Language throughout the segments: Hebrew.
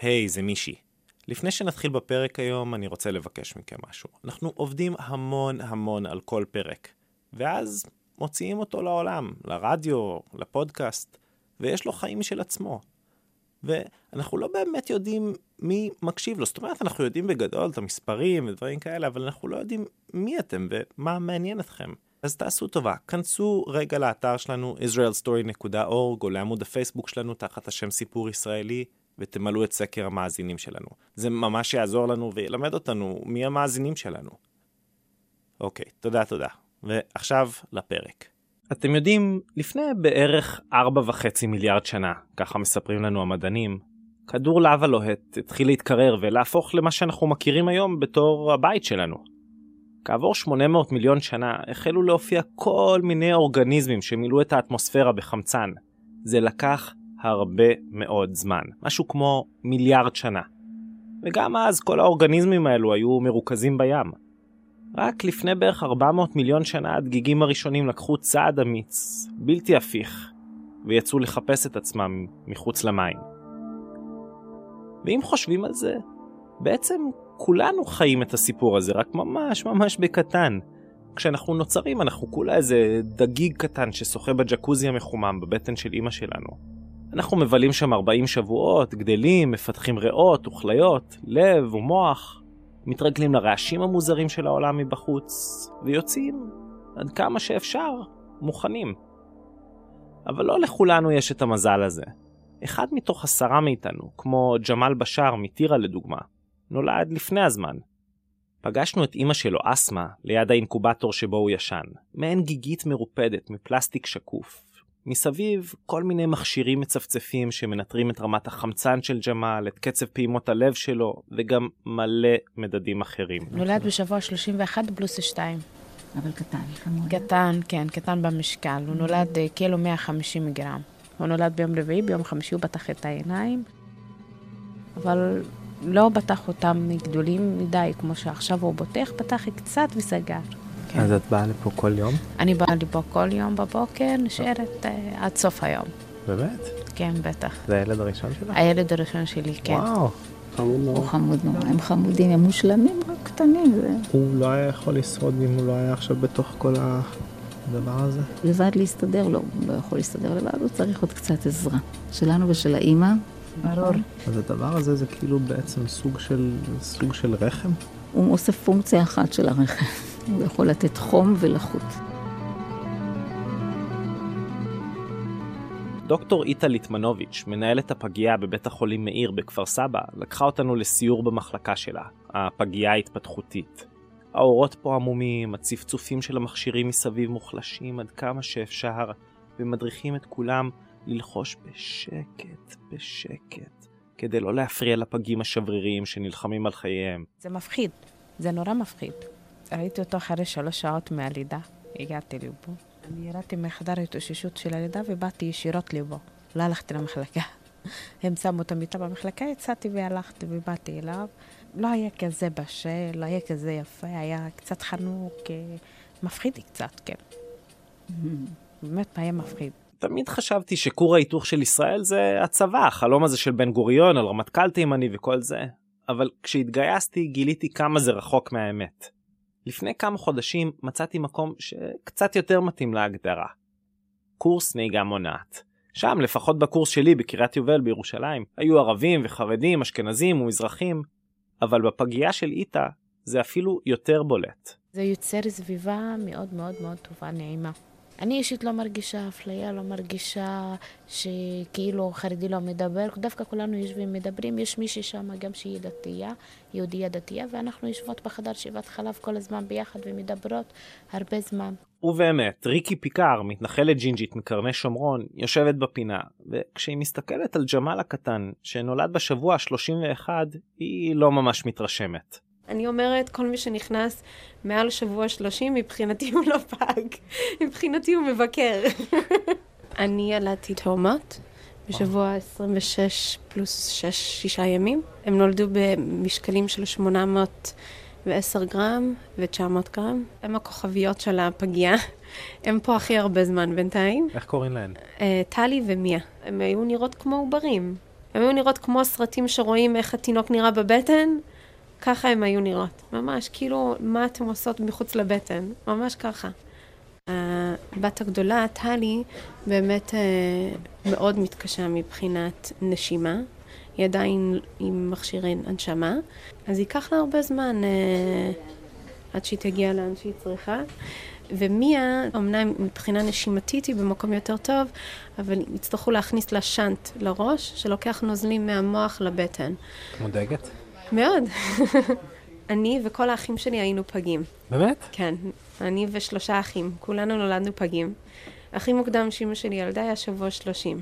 היי, hey, זה מישי. לפני שנתחיל בפרק היום, אני רוצה לבקש מכם משהו. אנחנו עובדים המון המון על כל פרק, ואז מוציאים אותו לעולם, לרדיו, לפודקאסט, ויש לו חיים משל עצמו. ואנחנו לא באמת יודעים מי מקשיב לו. זאת אומרת, אנחנו יודעים בגדול את המספרים ודברים כאלה, אבל אנחנו לא יודעים מי אתם ומה מעניין אתכם. אז תעשו טובה, כנסו רגע לאתר שלנו, israelstory.org, או לעמוד הפייסבוק שלנו תחת השם סיפור ישראלי, ותמלאו את סקר המאזינים שלנו. זה ממש יעזור לנו וילמד אותנו מי המאזינים שלנו. אוקיי, תודה תודה. ועכשיו לפרק. אתם יודעים, לפני בערך 4.5 מיליארד שנה, ככה מספרים לנו המדענים, כדור לבה לוהט התחיל להתקרר ולהפוך למה שאנחנו מכירים היום בתור הבית שלנו. כעבור 800 מיליון שנה החלו להופיע כל מיני אורגניזמים שמילאו את האטמוספירה בחמצן. זה לקח הרבה מאוד זמן, משהו כמו מיליארד שנה. וגם אז כל האורגניזמים האלו היו מרוכזים בים. רק לפני בערך 400 מיליון שנה הדגיגים הראשונים לקחו צעד אמיץ, בלתי הפיך, ויצאו לחפש את עצמם מחוץ למים. ואם חושבים על זה, בעצם כולנו חיים את הסיפור הזה, רק ממש ממש בקטן. כשאנחנו נוצרים אנחנו כולה איזה דגיג קטן ששוחה בג'קוזי המחומם בבטן של אמא שלנו. אנחנו מבלים שם 40 שבועות, גדלים, מפתחים ריאות וכליות, לב ומוח, מתרגלים לרעשים המוזרים של העולם מבחוץ, ויוצאים עד כמה שאפשר מוכנים. אבל לא לכולנו יש את המזל הזה. אחד מתוך עשרה מאיתנו, כמו ג'מאל בשאר מטירה לדוגמה, נולד לפני הזמן. פגשנו את אמא שלו, אסמה, ליד האינקובטור שבו הוא ישן. מעין גיגית מרופדת מפלסטיק שקוף. מסביב כל מיני מכשירים מצפצפים שמנטרים את רמת החמצן של ג'מאל, את קצב פעימות הלב שלו, וגם מלא מדדים אחרים. נולד בשבוע 31 פלוס 2. אבל קטן, כמובן. קטן, כן, קטן במשקל. הוא נולד אה, קילו 150 גרם. הוא נולד ביום רביעי, ביום חמישי הוא פתח את העיניים, אבל לא פתח אותם גדולים מדי, כמו שעכשיו הוא פותח, פתח קצת וסגר. כן. אז את באה לפה כל יום? אני באה לפה כל יום בבוקר, נשארת uh, עד סוף היום. באמת? כן, בטח. זה הילד הראשון שלך? הילד הראשון שלי, כן. וואו, חמוד מאוד. הוא חמוד מאוד, הם חמודים, הם מושלמים, רק קטנים. זה... הוא לא היה יכול לשרוד אם הוא לא היה עכשיו בתוך כל הדבר הזה? לבד להסתדר, לא, הוא לא יכול להסתדר לבד, הוא צריך עוד קצת עזרה. שלנו ושל האימא. ברור. אז הדבר הזה זה כאילו בעצם סוג של, סוג של רחם? הוא עושה פונקציה אחת של הרחם. הוא יכול לתת חום ולחות. דוקטור איטה ליטמנוביץ', מנהלת הפגייה בבית החולים מאיר בכפר סבא, לקחה אותנו לסיור במחלקה שלה, הפגייה ההתפתחותית. האורות פה עמומים, הצפצופים של המכשירים מסביב מוחלשים עד כמה שאפשר, ומדריכים את כולם ללחוש בשקט, בשקט, כדי לא להפריע לפגים השבריריים שנלחמים על חייהם. זה מפחיד, זה נורא מפחיד. ראיתי אותו אחרי שלוש שעות מהלידה, הגעתי לבו. אני ירדתי מחדר ההתאוששות של הלידה ובאתי ישירות לבו. לא הלכתי למחלקה. הם שמו את המיטה במחלקה, יצאתי והלכתי ובאתי אליו. לא היה כזה בשל, לא היה כזה יפה, היה קצת חנוק, אה, מפחיד קצת, כן. באמת היה מפחיד. תמיד חשבתי שכור ההיתוך של ישראל זה הצבא, החלום הזה של בן גוריון על רמטכ"ל תימני וכל זה. אבל כשהתגייסתי גיליתי כמה זה רחוק מהאמת. לפני כמה חודשים מצאתי מקום שקצת יותר מתאים להגדרה. קורס נהיגה מונעת. שם, לפחות בקורס שלי בקריית יובל בירושלים, היו ערבים וחרדים, אשכנזים ומזרחים, אבל בפגייה של איטה זה אפילו יותר בולט. זה יוצר סביבה מאוד מאוד מאוד טובה, נעימה. אני אישית לא מרגישה אפליה, לא מרגישה שכאילו חרדי לא מדבר, דווקא כולנו יושבים מדברים, יש מישהי שם גם שהיא דתייה, יהודייה דתייה, ואנחנו יושבות בחדר שאיבת חלב כל הזמן ביחד ומדברות הרבה זמן. ובאמת, ריקי פיקר, מתנחלת ג'ינג'ית מקרני שומרון, יושבת בפינה, וכשהיא מסתכלת על ג'מאל הקטן, שנולד בשבוע ה-31, היא לא ממש מתרשמת. אני אומרת, כל מי שנכנס מעל שבוע שלושים, מבחינתי הוא לא פג. מבחינתי הוא מבקר. אני ילדתי תאומות בשבוע 26 פלוס 6, 6 ימים. הם נולדו במשקלים של 810 גרם ו-900 גרם. הם הכוכביות של הפגייה. הם פה הכי הרבה זמן בינתיים. איך קוראים להן? אה, טלי ומיה. הם היו נראות כמו עוברים. הן היו נראות כמו הסרטים שרואים איך התינוק נראה בבטן, ככה הן היו נראות. ממש, כאילו, מה אתן עושות מחוץ לבטן? ממש ככה. הבת הגדולה, טלי, באמת אה, מאוד מתקשה מבחינת נשימה. היא עדיין עם מכשירי הנשמה, אז ייקח לה הרבה זמן אה, עד שהיא תגיע לאן שהיא צריכה. ומיה, אמנם מבחינה נשימתית היא במקום יותר טוב, אבל יצטרכו להכניס לה שאנט לראש, שלוקח נוזלים מהמוח לבטן. מודאגת? מאוד. אני וכל האחים שלי היינו פגים. באמת? כן, אני ושלושה אחים, כולנו נולדנו פגים. הכי מוקדם שאימא שלי ילדה היה שבוע שלושים.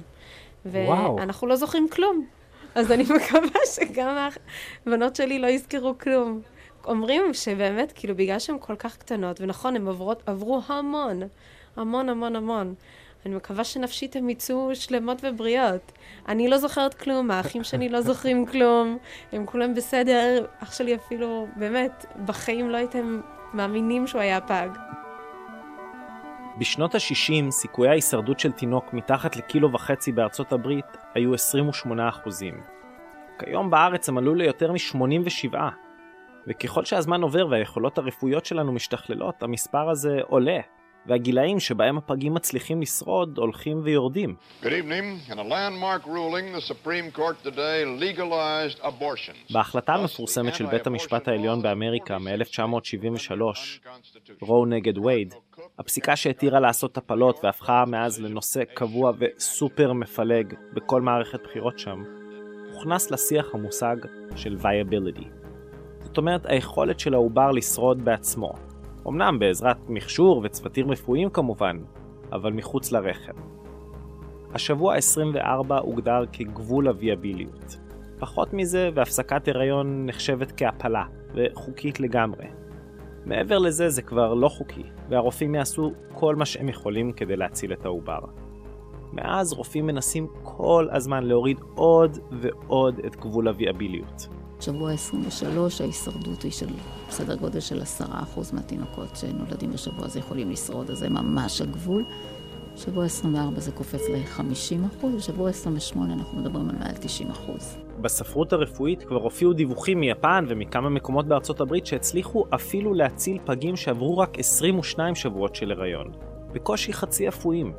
ואנחנו לא זוכרים כלום. אז אני מקווה שגם הבנות שלי לא יזכרו כלום. אומרים שבאמת, כאילו, בגלל שהן כל כך קטנות, ונכון, הן עברו המון, המון המון המון. אני מקווה שנפשית הן יצאו שלמות ובריאות. אני לא זוכרת כלום, האחים שלי לא זוכרים כלום, הם כולם בסדר. אח שלי אפילו, באמת, בחיים לא הייתם מאמינים שהוא היה פג. בשנות ה-60 סיכויי ההישרדות של תינוק מתחת לקילו וחצי בארצות הברית היו 28 אחוזים. כיום בארץ הם עלו ליותר מ-87, וככל שהזמן עובר והיכולות הרפואיות שלנו משתכללות, המספר הזה עולה, והגילאים שבהם הפגים מצליחים לשרוד הולכים ויורדים. בהחלטה המפורסמת של בית המשפט העליון באמריקה מ-1973, רו נגד וייד, הפסיקה שהתירה לעשות הפלות והפכה מאז לנושא קבוע וסופר מפלג בכל מערכת בחירות שם, הוכנס לשיח המושג של viability. זאת אומרת, היכולת של העובר לשרוד בעצמו. אמנם בעזרת מכשור וצוותים רפואיים כמובן, אבל מחוץ לרחם. השבוע ה-24 הוגדר כגבול הוויאביליות. פחות מזה, והפסקת הריון נחשבת כהפלה, וחוקית לגמרי. מעבר לזה זה כבר לא חוקי, והרופאים יעשו כל מה שהם יכולים כדי להציל את העובר. מאז רופאים מנסים כל הזמן להוריד עוד ועוד את גבול הוויאביליות. שבוע 23 ההישרדות היא של סדר גודל של 10% מהתינוקות שנולדים בשבוע הזה יכולים לשרוד, אז זה ממש הגבול. שבוע 24 זה קופץ ל-50%, ושבוע 28 אנחנו מדברים על מעל 90%. בספרות הרפואית כבר הופיעו דיווחים מיפן ומכמה מקומות בארצות הברית שהצליחו אפילו להציל פגים שעברו רק 22 שבועות של הריון. בקושי חצי אפויים.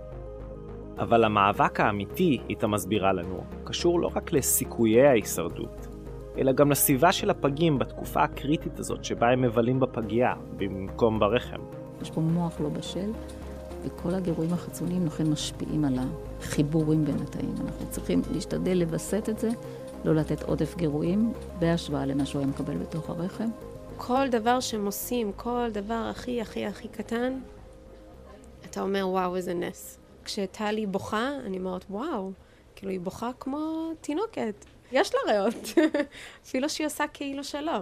אבל המאבק האמיתי, איתה מסבירה לנו, קשור לא רק לסיכויי ההישרדות, אלא גם לסביבה של הפגים בתקופה הקריטית הזאת שבה הם מבלים בפגייה, במקום ברחם. יש פה מוח לא בשל, וכל הגירויים החיצוניים לכן משפיעים על החיבורים בין התאים. אנחנו צריכים להשתדל לווסת את זה, לא לתת עודף גירויים, בהשוואה למה שהוא היה מקבל בתוך הרחם. כל דבר שהם עושים, כל דבר הכי הכי הכי קטן, אתה אומר, וואו, איזה נס. כשטלי בוכה, אני אומרת, וואו, כאילו, היא בוכה כמו תינוקת. יש לה ריאות, אפילו שהיא עושה כאילו שלא.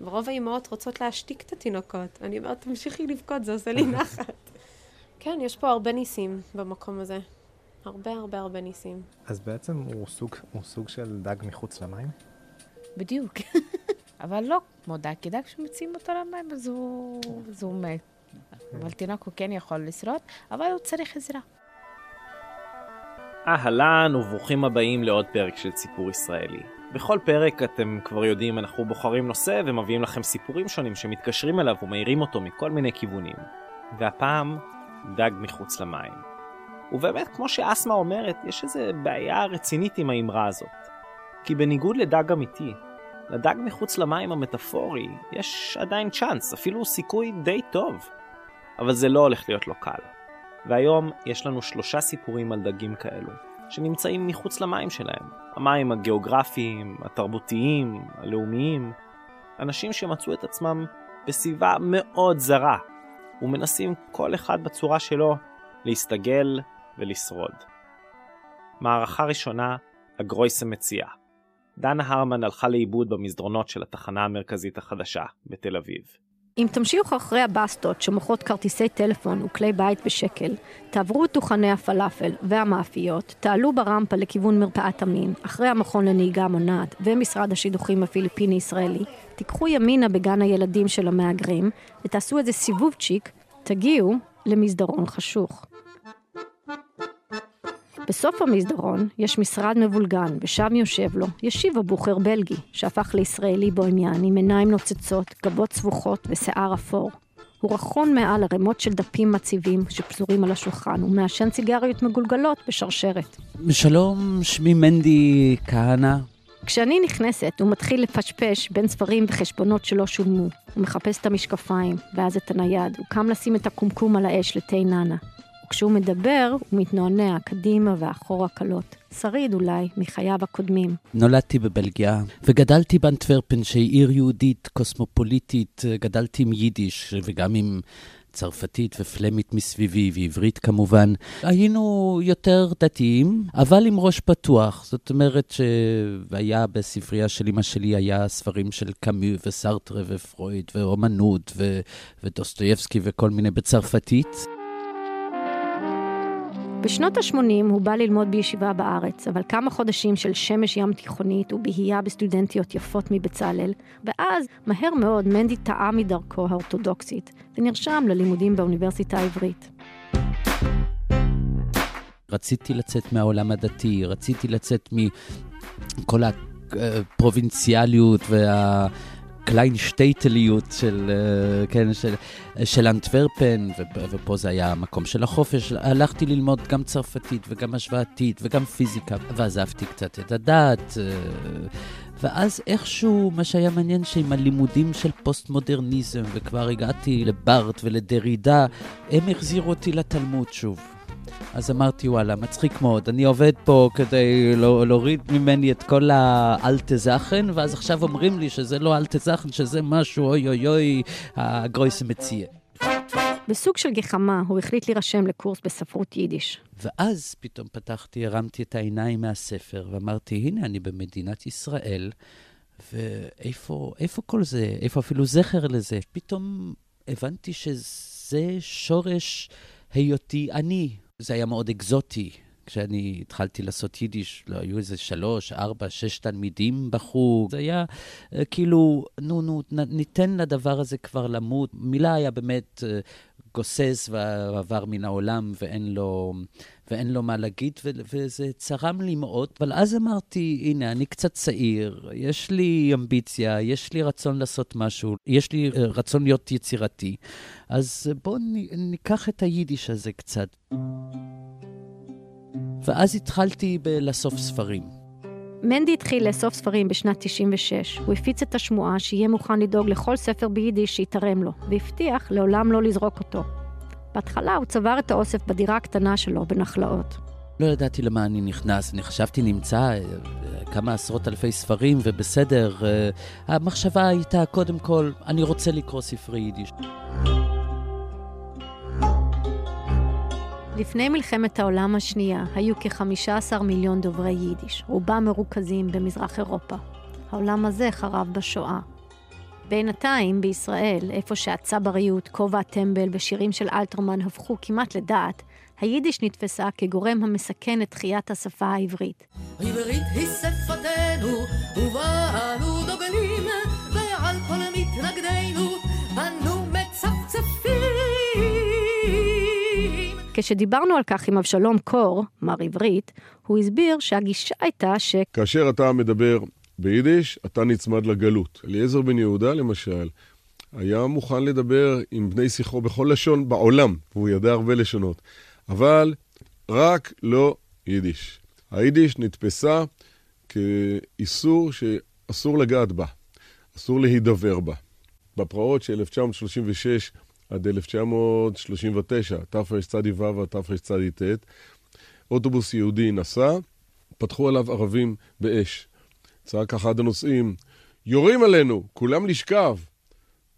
ורוב האימהות רוצות להשתיק את התינוקות. אני אומרת, תמשיכי לבכות, זה עושה לי נחת. כן, יש פה הרבה ניסים במקום הזה. הרבה הרבה הרבה ניסים. אז בעצם הוא סוג, הוא סוג של דג מחוץ למים? בדיוק. אבל לא כמו דג, כי דג שמציעים אותו למים אז הוא, אז הוא מת. אבל תינוק הוא כן יכול לשרוד, אבל הוא צריך עזרה. אהלן וברוכים הבאים לעוד פרק של סיפור ישראלי. בכל פרק אתם כבר יודעים אנחנו בוחרים נושא ומביאים לכם סיפורים שונים שמתקשרים אליו ומאירים אותו מכל מיני כיוונים. והפעם דג מחוץ למים. ובאמת כמו שאסמה אומרת יש איזה בעיה רצינית עם האמרה הזאת. כי בניגוד לדג אמיתי, לדג מחוץ למים המטאפורי יש עדיין צ'אנס, אפילו סיכוי די טוב. אבל זה לא הולך להיות לו קל. והיום יש לנו שלושה סיפורים על דגים כאלו, שנמצאים מחוץ למים שלהם. המים הגיאוגרפיים, התרבותיים, הלאומיים. אנשים שמצאו את עצמם בסביבה מאוד זרה, ומנסים כל אחד בצורה שלו להסתגל ולשרוד. מערכה ראשונה, הגרויסה מציאה. דנה הרמן הלכה לאיבוד במסדרונות של התחנה המרכזית החדשה, בתל אביב. אם תמשיכו אחרי הבסטות שמוכרות כרטיסי טלפון וכלי בית בשקל, תעברו את דוכני הפלאפל והמאפיות, תעלו ברמפה לכיוון מרפאת המין, אחרי המכון לנהיגה מונעת ומשרד השידוכים הפיליפיני-ישראלי, תיקחו ימינה בגן הילדים של המהגרים ותעשו איזה סיבוב צ'יק, תגיעו למסדרון חשוך. בסוף המסדרון יש משרד מבולגן, ושם יושב לו ישיבה בוכר בלגי, שהפך לישראלי בוהמיין, עם עיניים נוצצות, גבות סבוכות ושיער אפור. הוא רכון מעל ערימות של דפים מציבים שפזורים על השולחן, ומעשן סיגריות מגולגלות בשרשרת. שלום, שמי מנדי כהנא. כשאני נכנסת, הוא מתחיל לפשפש בין ספרים וחשבונות שלא שולמו. הוא מחפש את המשקפיים, ואז את הנייד. הוא קם לשים את הקומקום על האש לתה נאנה. וכשהוא מדבר, הוא מתנוענע קדימה ואחורה קלות. שריד אולי מחייו הקודמים. נולדתי בבלגיה, וגדלתי באנטוורפן, שהיא עיר יהודית, קוסמופוליטית. גדלתי עם יידיש, וגם עם צרפתית ופלמית מסביבי, ועברית כמובן. היינו יותר דתיים, אבל עם ראש פתוח. זאת אומרת שהיה בספרייה של אמא שלי, היה ספרים של קאמי וסרטרה ופרויד ואומנות ו... ודוסטויבסקי וכל מיני בצרפתית. בשנות ה-80 הוא בא ללמוד בישיבה בארץ, אבל כמה חודשים של שמש ים תיכונית ובהייה בסטודנטיות יפות מבצלאל, ואז, מהר מאוד, מנדי טעה מדרכו האורתודוקסית, ונרשם ללימודים באוניברסיטה העברית. רציתי לצאת מהעולם הדתי, רציתי לצאת מכל הפרובינציאליות וה... קליינשטייטליות של, אה, כן, של, של אנטוורפן, ופה זה היה המקום של החופש. הלכתי ללמוד גם צרפתית וגם השוואתית וגם פיזיקה, ועזבתי קצת את הדת. אה, ואז איכשהו, מה שהיה מעניין, שעם הלימודים של פוסט-מודרניזם, וכבר הגעתי לבארט ולדרידה, הם החזירו אותי לתלמוד שוב. אז אמרתי, וואלה, מצחיק מאוד. אני עובד פה כדי לא, להוריד ממני את כל האלטה זכן, ואז עכשיו אומרים לי שזה לא אלטה זכן, שזה משהו, אוי אוי אוי, הגרויס מציע. בסוג של גחמה, הוא החליט להירשם לקורס בספרות יידיש. ואז פתאום פתחתי, הרמתי את העיניים מהספר, ואמרתי, הנה, אני במדינת ישראל, ואיפה כל זה? איפה אפילו זכר לזה? פתאום הבנתי שזה שורש היותי אני, זה היה מאוד אקזוטי. כשאני התחלתי לעשות יידיש, לא, היו איזה שלוש, ארבע, שש תלמידים בחוג. זה היה uh, כאילו, נו, נו, ניתן לדבר הזה כבר למות. מילה היה באמת uh, גוסס ועבר מן העולם ואין לו, ואין לו מה להגיד, ו- וזה צרם לי מאוד. אבל אז אמרתי, הנה, אני קצת צעיר, יש לי אמביציה, יש לי רצון לעשות משהו, יש לי uh, רצון להיות יצירתי, אז בואו ניקח את היידיש הזה קצת. ואז התחלתי לאסוף ספרים. מנדי התחיל לאסוף ספרים בשנת 96. הוא הפיץ את השמועה שיהיה מוכן לדאוג לכל ספר ביידיש שיתרם לו, והבטיח לעולם לא לזרוק אותו. בהתחלה הוא צבר את האוסף בדירה הקטנה שלו בנחלאות. לא ידעתי למה אני נכנס, אני חשבתי נמצא אה, כמה עשרות אלפי ספרים ובסדר. אה, המחשבה הייתה קודם כל, אני רוצה לקרוא ספרי יידיש. לפני מלחמת העולם השנייה היו כ-15 מיליון דוברי יידיש, רובם מרוכזים במזרח אירופה. העולם הזה חרב בשואה. בינתיים, בישראל, איפה שהצבריות, כובע הטמבל ושירים של אלתרמן הפכו כמעט לדעת, היידיש נתפסה כגורם המסכן את תחיית השפה העברית. העברית היא שפתנו, ובאנו דוגלים, ועל כל מתנגדינו, אנו מצפצפים. כשדיברנו על כך עם אבשלום קור, מר עברית, הוא הסביר שהגישה הייתה ש... כאשר אתה מדבר ביידיש, אתה נצמד לגלות. אליעזר בן יהודה, למשל, היה מוכן לדבר עם בני שיחו בכל לשון בעולם, והוא ידע הרבה לשונות, אבל רק לא יידיש. היידיש נתפסה כאיסור שאסור לגעת בה, אסור להידבר בה. בפרעות של 1936 עד 1939, תרצ"ו עד תרצ"ט, אוטובוס יהודי נסע, פתחו עליו ערבים באש. צעק אחד הנוסעים, יורים עלינו, כולם לשכב.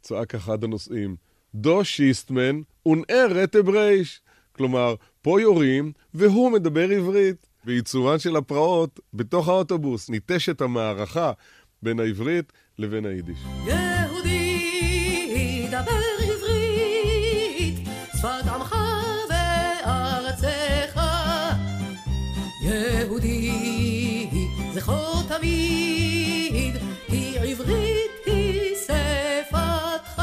צעק אחד הנוסעים, דו שיסטמן אונער רטה ברייש. כלומר, פה יורים והוא מדבר עברית. בעיצורן של הפרעות, בתוך האוטובוס ניטשת המערכה בין העברית לבין היידיש. יהודי, דבר תמיד, כי עברית היא שפתך.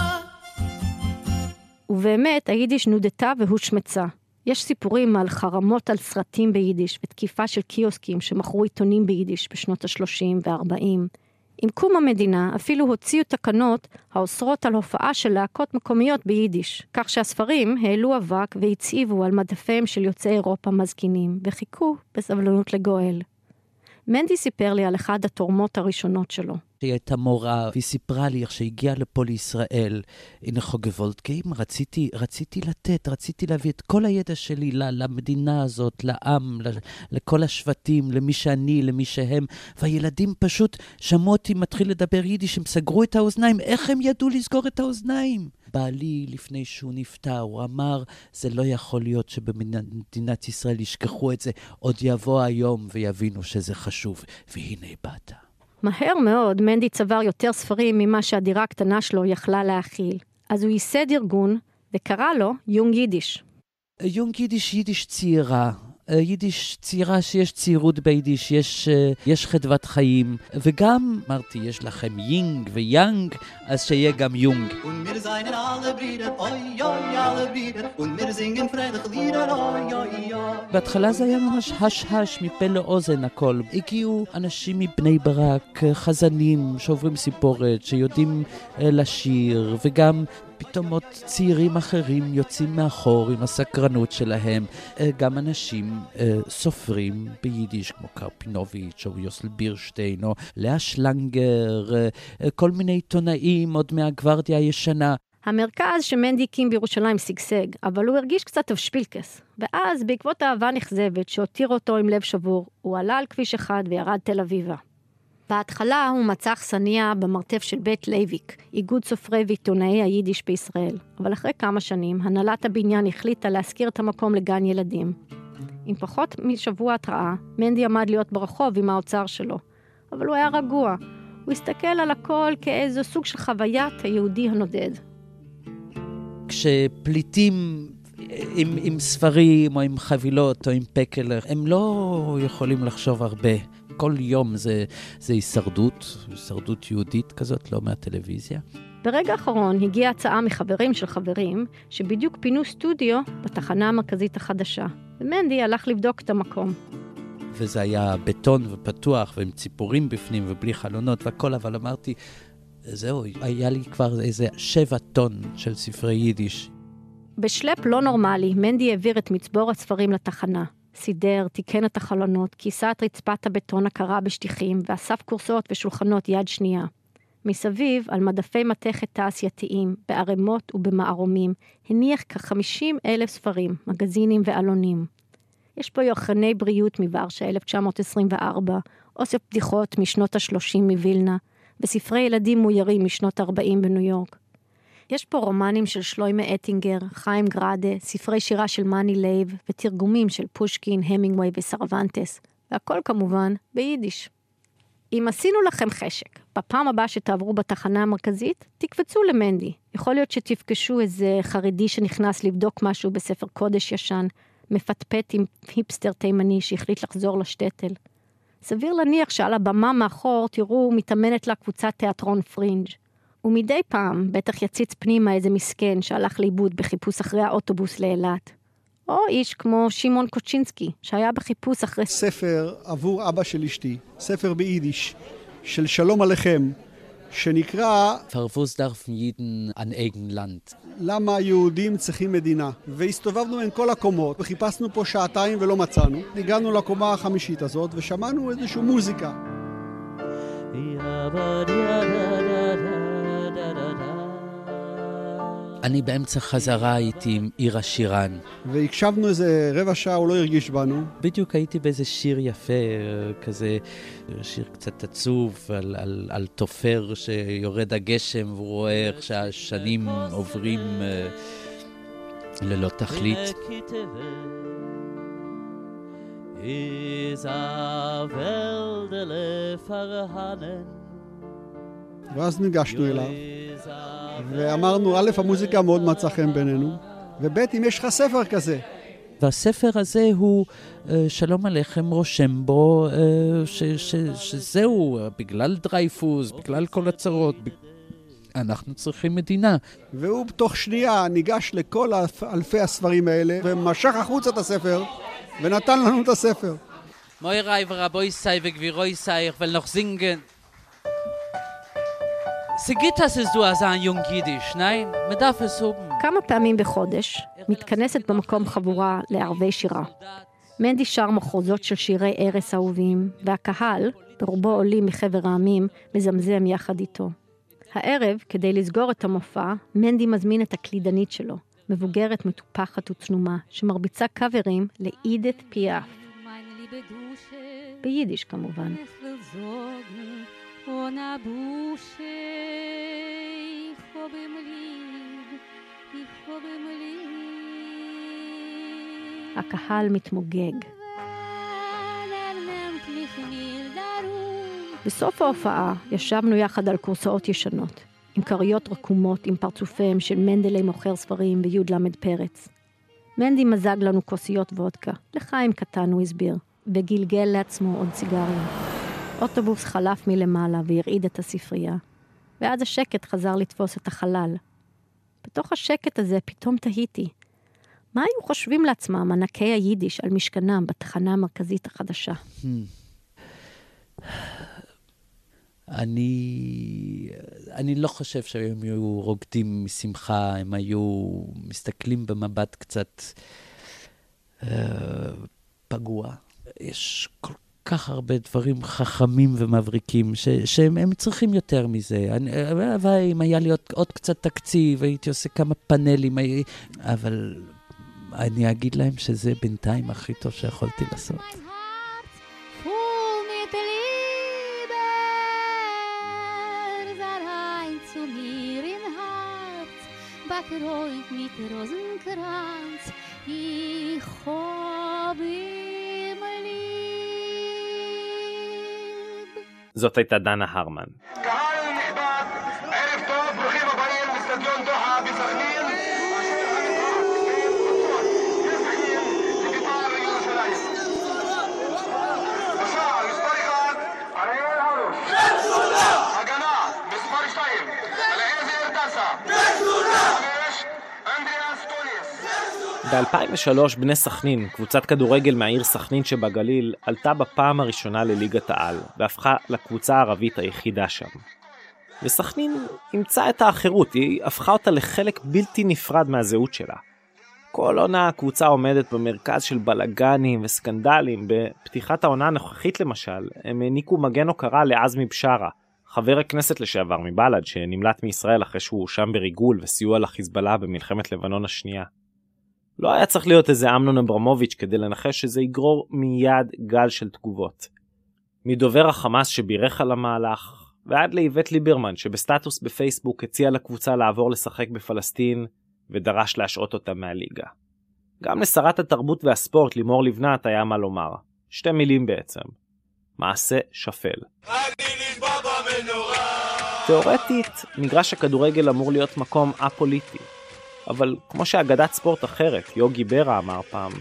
ובאמת, היידיש נודתה והושמצה. יש סיפורים על חרמות על סרטים ביידיש ותקיפה של קיוסקים שמכרו עיתונים ביידיש בשנות ה-30 וה-40. עם קום המדינה אפילו הוציאו תקנות האוסרות על הופעה של להקות מקומיות ביידיש, כך שהספרים העלו אבק והציבו על מדפיהם של יוצאי אירופה מזקינים, וחיכו בסבלנות לגואל. מנדי סיפר לי על אחד התורמות הראשונות שלו. היא הייתה מורה, והיא סיפרה לי איך שהגיעה לפה לישראל, הנה חוגה וולדקיים, רציתי, רציתי לתת, רציתי להביא את כל הידע שלי למדינה הזאת, לעם, לכל השבטים, למי שאני, למי שהם, והילדים פשוט שמעו אותי מתחיל לדבר יידיש, הם סגרו את האוזניים, איך הם ידעו לסגור את האוזניים? בעלי, לפני שהוא נפטר, הוא אמר, זה לא יכול להיות שבמדינת ישראל ישכחו את זה, עוד יבוא היום ויבינו שזה חשוב. והנה באת. מהר מאוד מנדי צבר יותר ספרים ממה שהדירה הקטנה שלו יכלה להכיל. אז הוא ייסד ארגון וקרא לו יונג יידיש. יונג יידיש, יידיש צעירה. אה, יידיש צעירה שיש צעירות ביידיש, יש, אה, יש חדוות חיים, וגם, אמרתי, יש לכם יינג ויאנג, אז שיהיה גם יונג. בהתחלה זה היה ממש הש-הש מפה לאוזן הכל. הגיעו אנשים מבני ברק, חזנים שעוברים סיפורת, שיודעים אה, לשיר, וגם פתאום עוד צעירים אחרים יוצאים מאחור עם הסקרנות שלהם. אה, גם אנשים אה, סופרים ביידיש, כמו קרפינוביץ' או יוסל בירשטיין, או לאה שלנגר, אה, כל מיני עיתונאים עוד מהגוורדיה הישנה. המרכז שמנדי הקים בירושלים שגשג, אבל הוא הרגיש קצת תבשפילקס. ואז, בעקבות אהבה נכזבת שהותיר אותו עם לב שבור, הוא עלה על כביש אחד וירד תל אביבה. בהתחלה הוא מצא אכסניה במרתף של בית לייביק, איגוד סופרי ועיתונאי היידיש בישראל, אבל אחרי כמה שנים, הנהלת הבניין החליטה להשכיר את המקום לגן ילדים. עם פחות משבוע התראה, מנדי עמד להיות ברחוב עם האוצר שלו, אבל הוא היה רגוע. הוא הסתכל על הכל כאיזו סוג של חוויית היהודי הנודד. כשפליטים עם, עם ספרים או עם חבילות או עם פקל, הם לא יכולים לחשוב הרבה. כל יום זה, זה הישרדות, הישרדות יהודית כזאת, לא מהטלוויזיה. ברגע האחרון הגיעה הצעה מחברים של חברים, שבדיוק פינו סטודיו בתחנה המרכזית החדשה, ומנדי הלך לבדוק את המקום. וזה היה בטון ופתוח, ועם ציפורים בפנים ובלי חלונות והכל, אבל אמרתי, זהו, היה לי כבר איזה שבע טון של ספרי יידיש. בשלפ לא נורמלי, מנדי העביר את מצבור הספרים לתחנה. סידר, תיקן את החלונות, כיסה את רצפת הבטון הקרה בשטיחים, ואסף כורסאות ושולחנות יד שנייה. מסביב, על מדפי מתכת תעשייתיים, בערימות ובמערומים, הניח כ-50 אלף ספרים, מגזינים ועלונים. יש פה ירחוני בריאות מוורשה 1924, אוסף בדיחות משנות ה-30 מווילנה, וספרי ילדים מאוירים משנות ה-40 בניו יורק. יש פה רומנים של שלוימה אטינגר, חיים גראדה, ספרי שירה של מאני לייב, ותרגומים של פושקין, המינגווי וסרבנטס, והכל כמובן ביידיש. אם עשינו לכם חשק, בפעם הבאה שתעברו בתחנה המרכזית, תקפצו למנדי. יכול להיות שתפגשו איזה חרדי שנכנס לבדוק משהו בספר קודש ישן, מפטפט עם היפסטר תימני שהחליט לחזור לשטטל. סביר להניח שעל הבמה מאחור תראו מתאמנת לה קבוצת תיאטרון פרינג'. ומדי פעם בטח יציץ פנימה איזה מסכן שהלך לאיבוד בחיפוש אחרי האוטובוס לאילת. או איש כמו שמעון קוצ'ינסקי, שהיה בחיפוש אחרי... ספר עבור אבא של אשתי, ספר ביידיש, של שלום עליכם, שנקרא... פרבוס דרפן יידן אן אייגן לנד. למה היהודים צריכים מדינה. והסתובבנו בין כל הקומות, וחיפשנו פה שעתיים ולא מצאנו. הגענו לקומה החמישית הזאת, ושמענו איזושהי מוזיקה. אני באמצע חזרה הייתי עם עיר השירן. והקשבנו איזה רבע שעה, הוא לא הרגיש בנו. בדיוק הייתי באיזה שיר יפה, כזה שיר קצת עצוב, על, על, על תופר שיורד הגשם והוא רואה איך שהשנים עוברים uh, ללא תכלית. ואז ניגשנו אליו. ואמרנו, א', המוזיקה מאוד מצאה חן בינינו, וב', אם יש לך ספר כזה. והספר הזה הוא אה, שלום עליכם רושם בו אה, ש, ש, שזהו, בגלל דרייפוס, בגלל כל הצרות, אנחנו צריכים מדינה. והוא בתוך שנייה ניגש לכל אלפי הספרים האלה, ומשך החוצה את הספר, ונתן לנו את הספר. מויריי ורבויסאי וגבירויסאי, ולנוך זינגן. סיגיטס איז דו אז יונג יידיש, ניין? מדף אסובן. כמה פעמים בחודש מתכנסת במקום חבורה לערבי שירה. מנדי שר מחוזות של שירי ערש אהובים, והקהל, ברובו עולים מחבר העמים, מזמזם יחד איתו. הערב, כדי לסגור את המופע, מנדי מזמין את הקלידנית שלו, מבוגרת, מטופחת וצנומה, שמרביצה קאברים לאידית פיאף. ביידיש כמובן. הקהל מתמוגג. בסוף ההופעה ישבנו יחד על כורסאות ישנות, עם כריות רקומות עם פרצופיהם של מנדלי מוכר ספרים וי"ל פרץ. מנדי מזג לנו כוסיות וודקה, לחיים קטן הוא הסביר, וגלגל לעצמו עוד סיגריה. אוטובוס חלף מלמעלה והרעיד את הספרייה, ואז השקט חזר לתפוס את החלל. בתוך השקט הזה פתאום תהיתי, מה היו חושבים לעצמם ענקי היידיש על משכנם בתחנה המרכזית החדשה? אני, אני לא חושב שהם היו רוקדים משמחה, הם היו מסתכלים במבט קצת אה, פגוע. יש כל כך הרבה דברים חכמים ומבריקים, ש, שהם צריכים יותר מזה. אבל אם היה לי עוד, עוד קצת תקציב, הייתי עושה כמה פאנלים, אבל אני אגיד להם שזה בינתיים הכי טוב שיכולתי לעשות. mit Rosenkranz, ich hab ihm זאת הייתה דנה הרמן. קהל נכבד, ערב טוב, ברוכים הבאים לסטדיון דוחה בסכנין. ב-2003 בני סכנין, קבוצת כדורגל מהעיר סכנין שבגליל, עלתה בפעם הראשונה לליגת העל, והפכה לקבוצה הערבית היחידה שם. וסכנין אימצה את האחרות, היא הפכה אותה לחלק בלתי נפרד מהזהות שלה. כל עונה הקבוצה עומדת במרכז של בלאגנים וסקנדלים, בפתיחת העונה הנוכחית למשל, הם העניקו מגן הוקרה לעזמי בשארה, חבר הכנסת לשעבר מבל"ד שנמלט מישראל אחרי שהוא הואשם בריגול וסיוע לחיזבאללה במלחמת לבנון השנייה. לא היה צריך להיות איזה אמנון אברמוביץ' כדי לנחש שזה יגרור מיד גל של תגובות. מדובר החמאס שבירך על המהלך, ועד לאיווט ליברמן שבסטטוס בפייסבוק הציע לקבוצה לעבור לשחק בפלסטין ודרש להשעות אותה מהליגה. גם לשרת התרבות והספורט לימור לבנת היה מה לומר. שתי מילים בעצם. מעשה שפל. תאורטית, מגרש הכדורגל אמור להיות מקום א-פוליטי, אבל כמו שאגדת ספורט אחרת, יוגי ברה אמר פעם,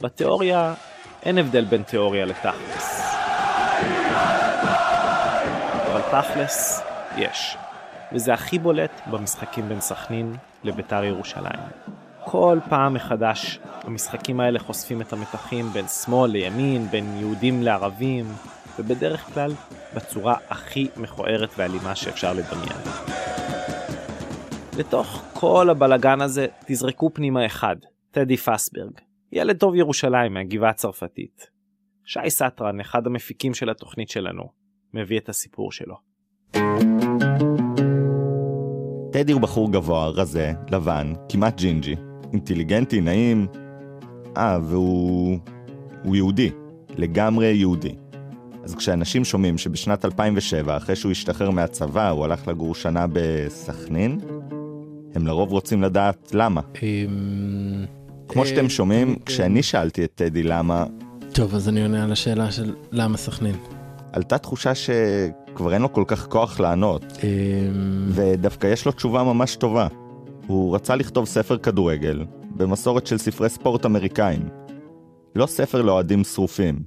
בתיאוריה אין הבדל בין תיאוריה לתכלס. אבל תכלס יש, וזה הכי בולט במשחקים בין סכנין לביתר ירושלים. כל פעם מחדש המשחקים האלה חושפים את המתחים בין שמאל לימין, בין יהודים לערבים, ובדרך כלל בצורה הכי מכוערת ואלימה שאפשר לדמיין. לתוך כל הבלגן הזה תזרקו פנימה אחד, טדי פסברג, ילד טוב ירושלים מהגבעה הצרפתית. שי סטרן, אחד המפיקים של התוכנית שלנו, מביא את הסיפור שלו. טדי הוא בחור גבוה, רזה, לבן, כמעט ג'ינג'י, אינטליגנטי, נעים. אה, והוא... הוא יהודי, לגמרי יהודי. אז כשאנשים שומעים שבשנת 2007, אחרי שהוא השתחרר מהצבא, הוא הלך לגור שנה בסכנין, הם לרוב רוצים לדעת למה. אמ, כמו שאתם אה, שומעים, אה, כשאני שאלתי את טדי למה... טוב, אז אני עונה על השאלה של למה סכנין. עלתה תחושה שכבר אין לו כל כך כוח לענות, אמ, ודווקא יש לו תשובה ממש טובה. הוא רצה לכתוב ספר כדורגל, במסורת של ספרי ספורט אמריקאים. לא ספר לאוהדים שרופים,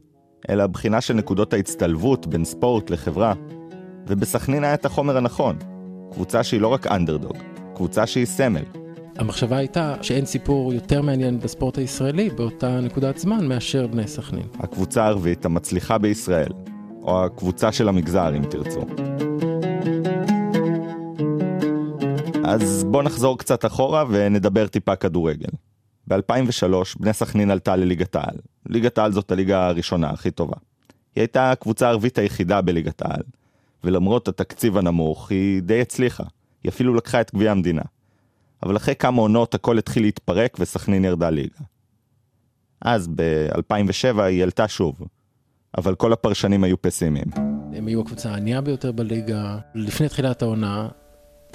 אלא בחינה של נקודות ההצטלבות בין ספורט לחברה, ובסכנין היה את החומר הנכון. קבוצה שהיא לא רק אנדרדוג, קבוצה שהיא סמל. המחשבה הייתה שאין סיפור יותר מעניין בספורט הישראלי באותה נקודת זמן מאשר בני סכנין. הקבוצה הערבית המצליחה בישראל, או הקבוצה של המגזר אם תרצו. אז בואו נחזור קצת אחורה ונדבר טיפה כדורגל. ב-2003 בני סכנין עלתה לליגת העל. ליגת העל זאת הליגה הראשונה הכי טובה. היא הייתה הקבוצה הערבית היחידה בליגת העל, ולמרות התקציב הנמוך היא די הצליחה. היא אפילו לקחה את גביע המדינה. אבל אחרי כמה עונות הכל התחיל להתפרק וסכנין ירדה ליגה. אז ב-2007 היא עלתה שוב, אבל כל הפרשנים היו פסימיים. הם היו הקבוצה הענייה ביותר בליגה. לפני תחילת העונה,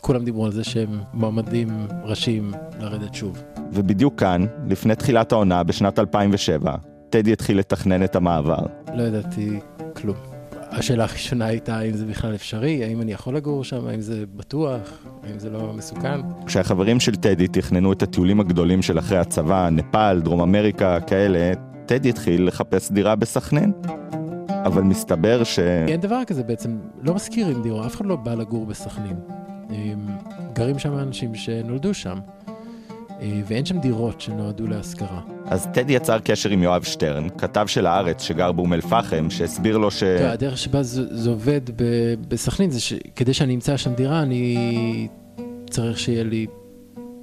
כולם דיברו על זה שהם מועמדים ראשיים לרדת שוב. ובדיוק כאן, לפני תחילת העונה, בשנת 2007, טדי התחיל לתכנן את המעבר. לא ידעתי כלום. השאלה הראשונה הייתה האם זה בכלל אפשרי, האם אני יכול לגור שם, האם זה בטוח, האם זה לא מסוכן. כשהחברים של טדי תכננו את הטיולים הגדולים של אחרי הצבא, נפאל, דרום אמריקה, כאלה, טדי התחיל לחפש דירה בסכנין. אבל מסתבר ש... אין דבר כזה בעצם, לא משכירים דירה, אף אחד לא בא לגור בסכנין. גרים שם אנשים שנולדו שם, ואין שם דירות שנועדו להשכרה. אז טדי יצר קשר עם יואב שטרן, כתב של הארץ שגר באום אל-פחם, שהסביר לו ש... הדרך שבה זה, זה עובד בסכנין זה שכדי שאני אמצא שם דירה, אני צריך שיהיה לי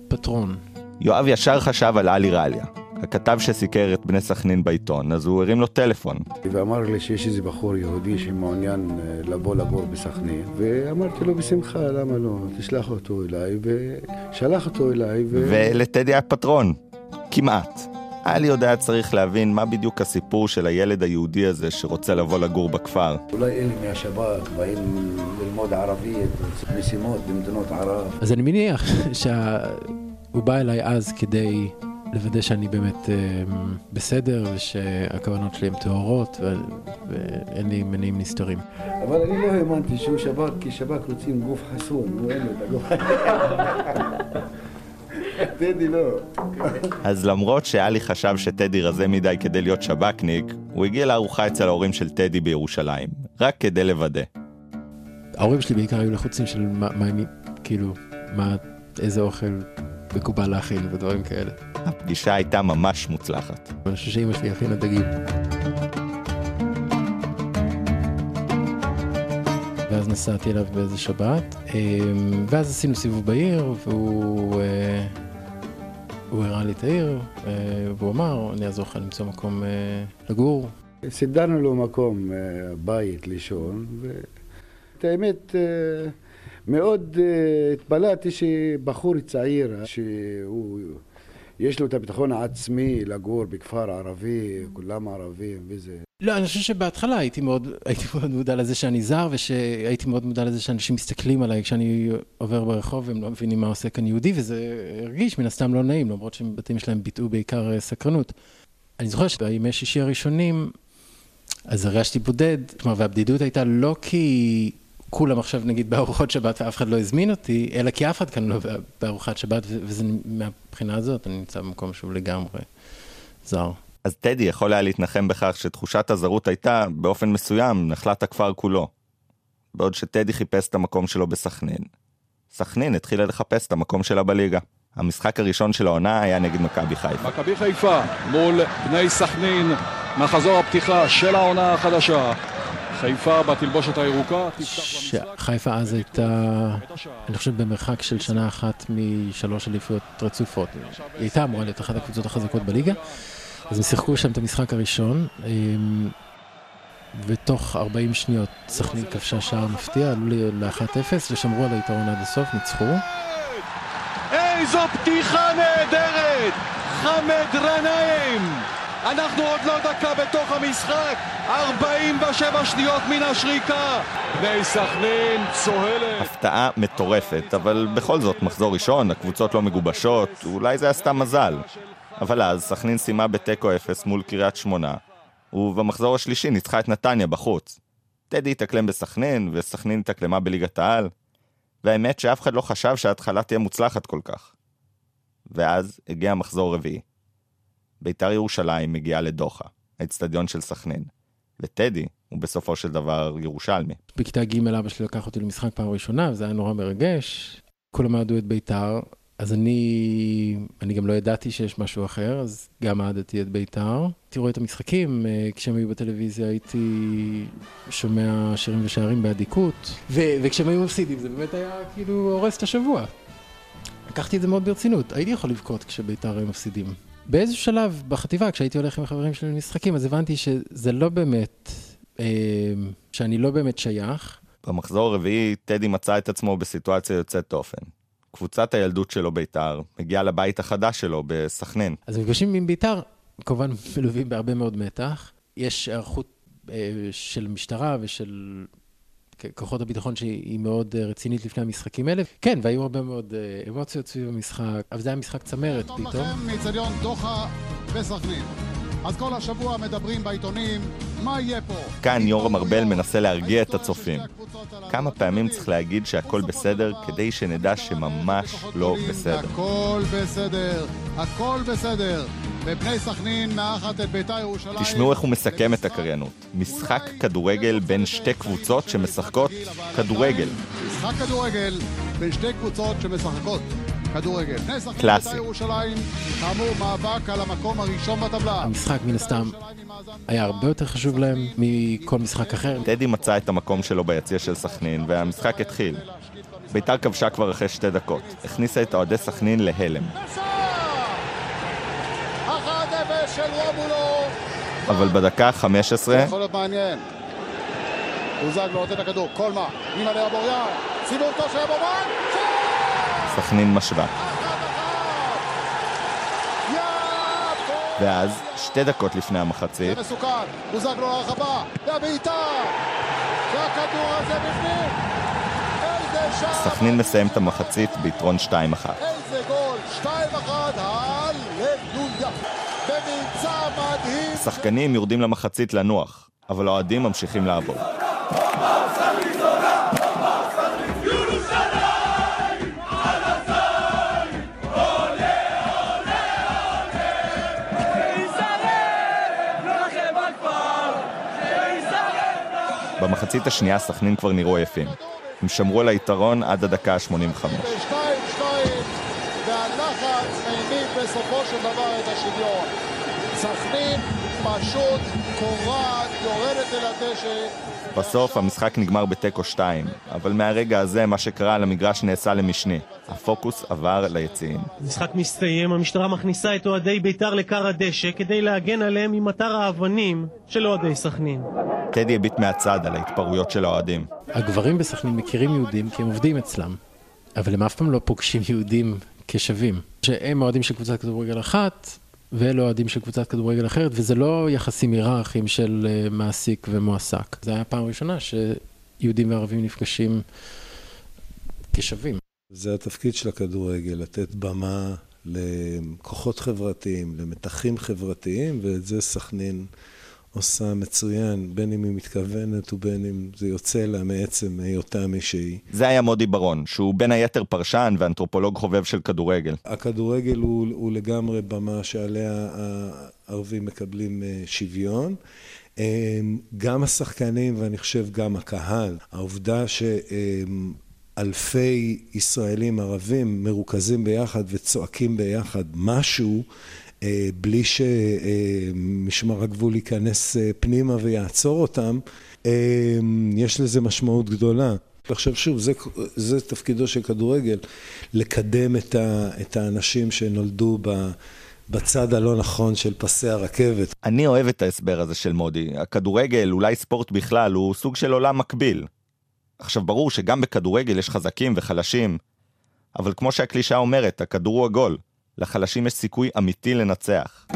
פטרון. יואב ישר חשב על עלי רליה, הכתב שסיקר את בני סכנין בעיתון, אז הוא הרים לו טלפון. ואמר לי שיש איזה בחור יהודי שמעוניין אה, לבוא לגור בסכנין, ואמרתי לו בשמחה, למה לא? תשלח אותו אליי, ושלח אותו אליי. ו... ולטדי היה פטרון, כמעט. עלי עוד היה צריך להבין מה בדיוק הסיפור של הילד היהודי הזה שרוצה לבוא לגור בכפר. אולי אלה מהשב"כ באים ללמוד ערבית, משימות במדינות ערב. אז אני מניח שהוא בא אליי אז כדי לוודא שאני באמת אה, בסדר ושהכוונות שלי הן טהורות ואין לי מניעים נסתרים. אבל אני לא האמנתי שהוא שב"כ, כי שב"כ רוצים גוף חסון, הוא אין לו את הגוף טדי לא. אז למרות שאלי חשב שטדי רזה מדי כדי להיות שב"כניק, הוא הגיע לארוחה אצל ההורים של טדי בירושלים, רק כדי לוודא. ההורים שלי בעיקר היו לחוצים של מה, מה כאילו, מה, איזה אוכל מקובל להכין ודברים כאלה. הפגישה הייתה ממש מוצלחת. אני חושב שאימא שלי הכינה דגים. ואז נסעתי אליו באיזה שבת, אמ, ואז עשינו סיבוב בעיר, והוא אה, הוא הראה לי את העיר, אה, והוא אמר, אני אעזור לך למצוא מקום אה, לגור. סידרנו לו מקום, בית לישון, ואת האמת... מאוד uh, התפלאתי שבחור צעיר, שהוא, יש לו את הביטחון העצמי לגור בכפר ערבי, כולם ערבים וזה. לא, אני חושב שבהתחלה הייתי מאוד, הייתי מאוד מודע לזה שאני זר, ושהייתי מאוד מודע לזה שאנשים מסתכלים עליי כשאני עובר ברחוב, הם לא מבינים מה עושה כאן יהודי, וזה הרגיש מן הסתם לא נעים, למרות שבתים שלהם ביטאו בעיקר אה, סקרנות. אני זוכר שבימי שישי הראשונים, אז הרגשתי בודד, כלומר, והבדידות הייתה לא כי כולם עכשיו נגיד בארוחות שבת ואף אחד לא הזמין אותי, אלא כי אף אחד כאן לא בארוחת שבת, וזה מהבחינה הזאת, אני נמצא במקום שהוא לגמרי זר. אז טדי יכול היה להתנחם בכך שתחושת הזרות הייתה, באופן מסוים, נחלת הכפר כולו. בעוד שטדי חיפש את המקום שלו בסכנין. סכנין התחילה לחפש את המקום שלה בליגה. המשחק הראשון של העונה היה נגד מכבי חיפה. מכבי חיפה מול בני סכנין, מחזור הפתיחה של העונה החדשה. חיפה בתלבושת הירוקה חיפה אז הייתה, אני חושב, במרחק של שנה אחת משלוש אליפויות רצופות. היא הייתה אמורה להיות אחת הקבוצות החזקות בליגה. אז הם שיחקו שם את המשחק הראשון, אמ, ותוך 40 שניות סכנין כבשה שער מפתיע, עלו ל-1-0 ושמרו על היתרון עד הסוף, ניצחו. איזו פתיחה נהדרת! חמד רנאים! אנחנו עוד לא דקה בתוך המשחק, 47 שניות מן השריקה. בני סכנין צוהלת. הפתעה מטורפת, אבל בכל זאת, מחזור ראשון, הקבוצות לא מגובשות, אולי זה היה סתם מזל. אבל אז סכנין סיימה בתיקו אפס מול קריית שמונה, ובמחזור השלישי ניצחה את נתניה בחוץ. טדי התאקלם בסכנין, וסכנין התאקלמה בליגת העל, והאמת שאף אחד לא חשב שההתחלה תהיה מוצלחת כל כך. ואז הגיע המחזור רביעי. בית"ר ירושלים מגיעה לדוחה, האצטדיון של סכנין, וטדי הוא בסופו של דבר ירושלמי. בכיתה ג' אבא שלי לקח אותי למשחק פעם ראשונה, וזה היה נורא מרגש. כולם אהדו את בית"ר, אז אני, אני גם לא ידעתי שיש משהו אחר, אז גם אהדתי את בית"ר. רואה את המשחקים, אה, כשהם היו בטלוויזיה הייתי שומע שירים ושערים באדיקות, ו- וכשהם היו מפסידים זה באמת היה כאילו הורס את השבוע. לקחתי את זה מאוד ברצינות, הייתי יכול לבכות כשבית"ר היו מפסידים. באיזשהו שלב בחטיבה, כשהייתי הולך עם החברים שלי למשחקים, אז הבנתי שזה לא באמת, אה, שאני לא באמת שייך. במחזור הרביעי, טדי מצא את עצמו בסיטואציה יוצאת דופן. קבוצת הילדות שלו בית"ר מגיעה לבית החדש שלו בסכנין. אז מפגשים עם בית"ר, כמובן מלווים בהרבה מאוד מתח. יש היערכות אה, של משטרה ושל כוחות הביטחון שהיא מאוד אה, רצינית לפני המשחקים האלה. כן, והיו הרבה מאוד אה, אמוציות סביב המשחק, אבל זה היה משחק צמרת פתאום. טוב לכם דוחה בסכנין. אז כל השבוע מדברים בעיתונים, מה יהיה פה? כאן יורם ארבל מנסה להרגיע את הצופים. כמה פעמים צריך להגיד שהכל בסדר כדי שנדע שממש לא בסדר. הכל בסדר, הכל בסדר. ובני סכנין מאחת את בית"ר ירושלים. תשמעו איך הוא מסכם את הקריינות. משחק כדורגל בין שתי קבוצות שמשחקות כדורגל. משחק כדורגל בין שתי קבוצות שמשחקות כדורגל. קלאסי. כאמור מאבק על המקום הראשון בטבלה. המשחק מן הסתם היה הרבה יותר חשוב להם מכל משחק אחר. טדי מצא את המקום שלו ביציע של סכנין, והמשחק התחיל. ביתר כבשה כבר אחרי שתי דקות. הכניסה את אוהדי סכנין להלם. אבל בדקה ה-15... זה יכול להיות מעניין. בוזגלו נותן את הכדור, קולמה, עם עליה בוריאן, סיבוב טוב של אבומן, סכנין משווה. ואז, שתי דקות לפני המחצית... זה מסוכן, בוזגלו לרחבה, והבעיטה! והכדור הזה בפנים! איזה שער! סכנין מסיים את המחצית ביתרון 2-1. איזה גול! 2-1, הללויה! במבצע מדהים! השחקנים יורדים למחצית לנוח, אבל האוהדים ממשיכים לעבוד. במחצית השנייה סכנין כבר נראו יפים. הם שמרו על היתרון עד הדקה ה-85. והלחץ העמיד בסופו של דבר את השוויון. סכנין פשוט קורעת, יורדת אל הדשא. בסוף המשחק נגמר בתיקו 2, אבל מהרגע הזה מה שקרה על המגרש נעשה למשני. הפוקוס עבר ליציעים. המשחק מסתיים, המשטרה מכניסה את אוהדי בית"ר לכר הדשא כדי להגן עליהם ממטר האבנים של אוהדי סכנין. טדי הביט מהצד על ההתפרעויות של האוהדים. הגברים בסכנין מכירים יהודים כי הם עובדים אצלם, אבל הם אף פעם לא פוגשים יהודים כשווים. שהם אוהדים של קבוצת כדורגל אחת, ואלו אוהדים של קבוצת כדורגל אחרת, וזה לא יחסים היררכיים של uh, מעסיק ומועסק. זו הייתה פעם ראשונה שיהודים וערבים נפגשים כשווים. זה התפקיד של הכדורגל, לתת במה לכוחות חברתיים, למתחים חברתיים, ואת זה סכנין עושה מצוין, בין אם היא מתכוונת ובין אם זה יוצא לה מעצם היותה מי שהיא. זה היה מודי ברון, שהוא בין היתר פרשן ואנתרופולוג חובב של כדורגל. הכדורגל הוא, הוא לגמרי במה שעליה הערבים מקבלים אה, שוויון. גם השחקנים ואני חושב גם הקהל, העובדה שאלפי ישראלים ערבים מרוכזים ביחד וצועקים ביחד משהו, בלי שמשמר הגבול ייכנס פנימה ויעצור אותם, יש לזה משמעות גדולה. עכשיו שוב, זה, זה תפקידו של כדורגל, לקדם את, ה, את האנשים שנולדו ב, בצד הלא נכון של פסי הרכבת. אני אוהב את ההסבר הזה של מודי. הכדורגל, אולי ספורט בכלל, הוא סוג של עולם מקביל. עכשיו, ברור שגם בכדורגל יש חזקים וחלשים, אבל כמו שהקלישה אומרת, הכדור הוא עגול. לחלשים יש סיכוי אמיתי לנצח.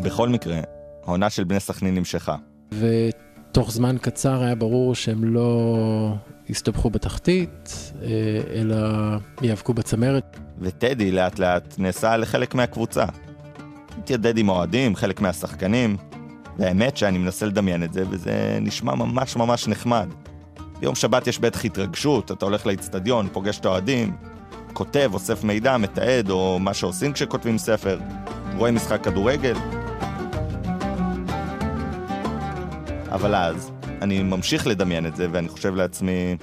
בכל מקרה, העונה של בני סכנין נמשכה. ותוך זמן קצר היה ברור שהם לא הסתבכו בתחתית, אה, אלא יאבקו בצמרת. וטדי לאט לאט נעשה לחלק מהקבוצה. התיידד עם אוהדים, חלק מהשחקנים, והאמת שאני מנסה לדמיין את זה, וזה נשמע ממש ממש נחמד. ביום שבת יש בטח התרגשות, אתה הולך לאצטדיון, פוגש את האוהדים, כותב, אוסף מידע, מתעד, או מה שעושים כשכותבים ספר, רואה משחק כדורגל. אבל אז, אני ממשיך לדמיין את זה, ואני חושב לעצמי,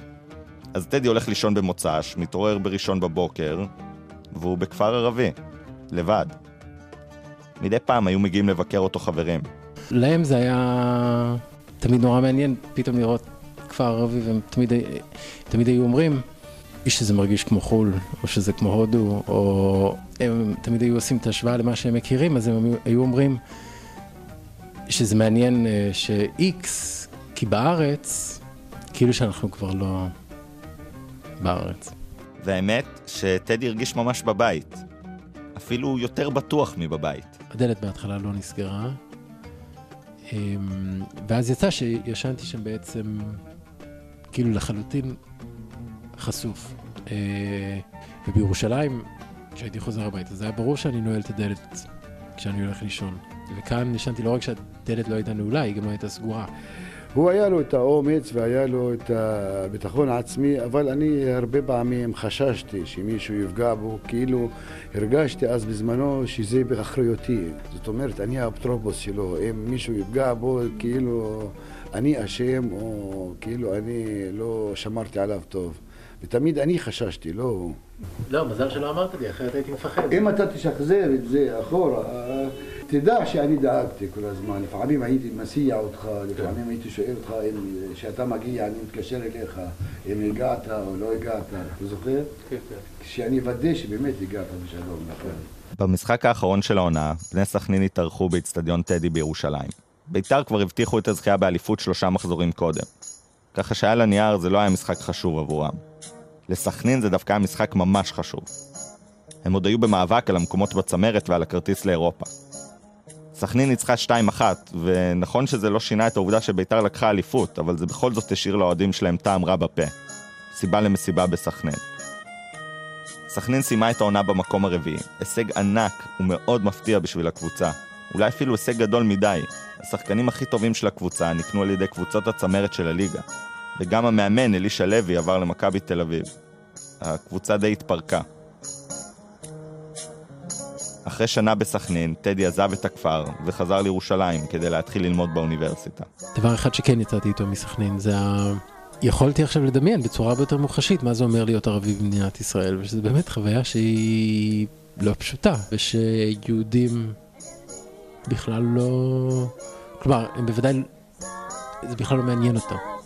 אז טדי הולך לישון במוצ"ש, מתעורר בראשון בבוקר, והוא בכפר ערבי, לבד. מדי פעם היו מגיעים לבקר אותו חברים. להם זה היה תמיד נורא מעניין פתאום לראות כפר ערבי, והם תמיד, תמיד היו אומרים, מי שזה מרגיש כמו חו"ל, או שזה כמו הודו, או הם תמיד היו עושים את ההשוואה למה שהם מכירים, אז הם היו אומרים שזה מעניין אה, ש-X, כי בארץ, כאילו שאנחנו כבר לא בארץ. והאמת שטדי הרגיש ממש בבית. אפילו יותר בטוח מבבית. הדלת בהתחלה לא נסגרה, אמ, ואז יצא שישנתי שם בעצם כאילו לחלוטין חשוף. אה, ובירושלים, כשהייתי חוזר הביתה, זה היה ברור שאני נועל את הדלת כשאני הולך לישון. וכאן ישנתי לא רק שהדלת לא הייתה נעולה, היא גם לא הייתה סגורה. הוא היה לו את האומץ והיה לו את הביטחון העצמי, אבל אני הרבה פעמים חששתי שמישהו יפגע בו, כאילו הרגשתי אז בזמנו שזה באחריותי. זאת אומרת, אני האפוטרופוס שלו, אם מישהו יפגע בו, כאילו אני אשם, או כאילו אני לא שמרתי עליו טוב. ותמיד אני חששתי, לא. לא, מזל שלא אמרת לי, אחרת הייתי מפחד. אם אתה תשחזר את זה אחורה, תדע שאני דאגתי כל הזמן. לפעמים הייתי מסיע אותך, לפעמים הייתי שואל אותך אם כשאתה מגיע, אני מתקשר אליך, אם הגעת או לא הגעת. אתה זוכר? כן, כן. כשאני אוודא שבאמת הגעת בשלום, נכון. במשחק האחרון של העונה, בני סכנין התארחו באיצטדיון טדי בירושלים. ביתר כבר הבטיחו את הזכייה באליפות שלושה מחזורים קודם. ככה שעל הנייר זה לא היה משחק חשוב עבורם. לסכנין זה דווקא היה משחק ממש חשוב. הם עוד היו במאבק על המקומות בצמרת ועל הכרטיס לאירופה. סכנין ניצחה 2-1, ונכון שזה לא שינה את העובדה שביתר לקחה אליפות, אבל זה בכל זאת השאיר לאוהדים שלהם טעם רע בפה. סיבה למסיבה בסכנין. סכנין סיימה את העונה במקום הרביעי, הישג ענק ומאוד מפתיע בשביל הקבוצה. אולי אפילו הישג גדול מדי. השחקנים הכי טובים של הקבוצה נקנו על ידי קבוצות הצמרת של הליגה. וגם המאמן אלישע לוי עבר למכבי תל אביב. הקבוצה די התפרקה. אחרי שנה בסכנין, טדי עזב את הכפר וחזר לירושלים כדי להתחיל ללמוד באוניברסיטה. דבר אחד שכן יצאתי איתו מסכנין זה ה... יכולתי עכשיו לדמיין בצורה הרבה יותר מוחשית מה זה אומר להיות ערבי במדינת ישראל, ושזו באמת חוויה שהיא לא פשוטה, ושיהודים בכלל לא... כלומר, הם בוודאי... זה בכלל לא מעניין אותו.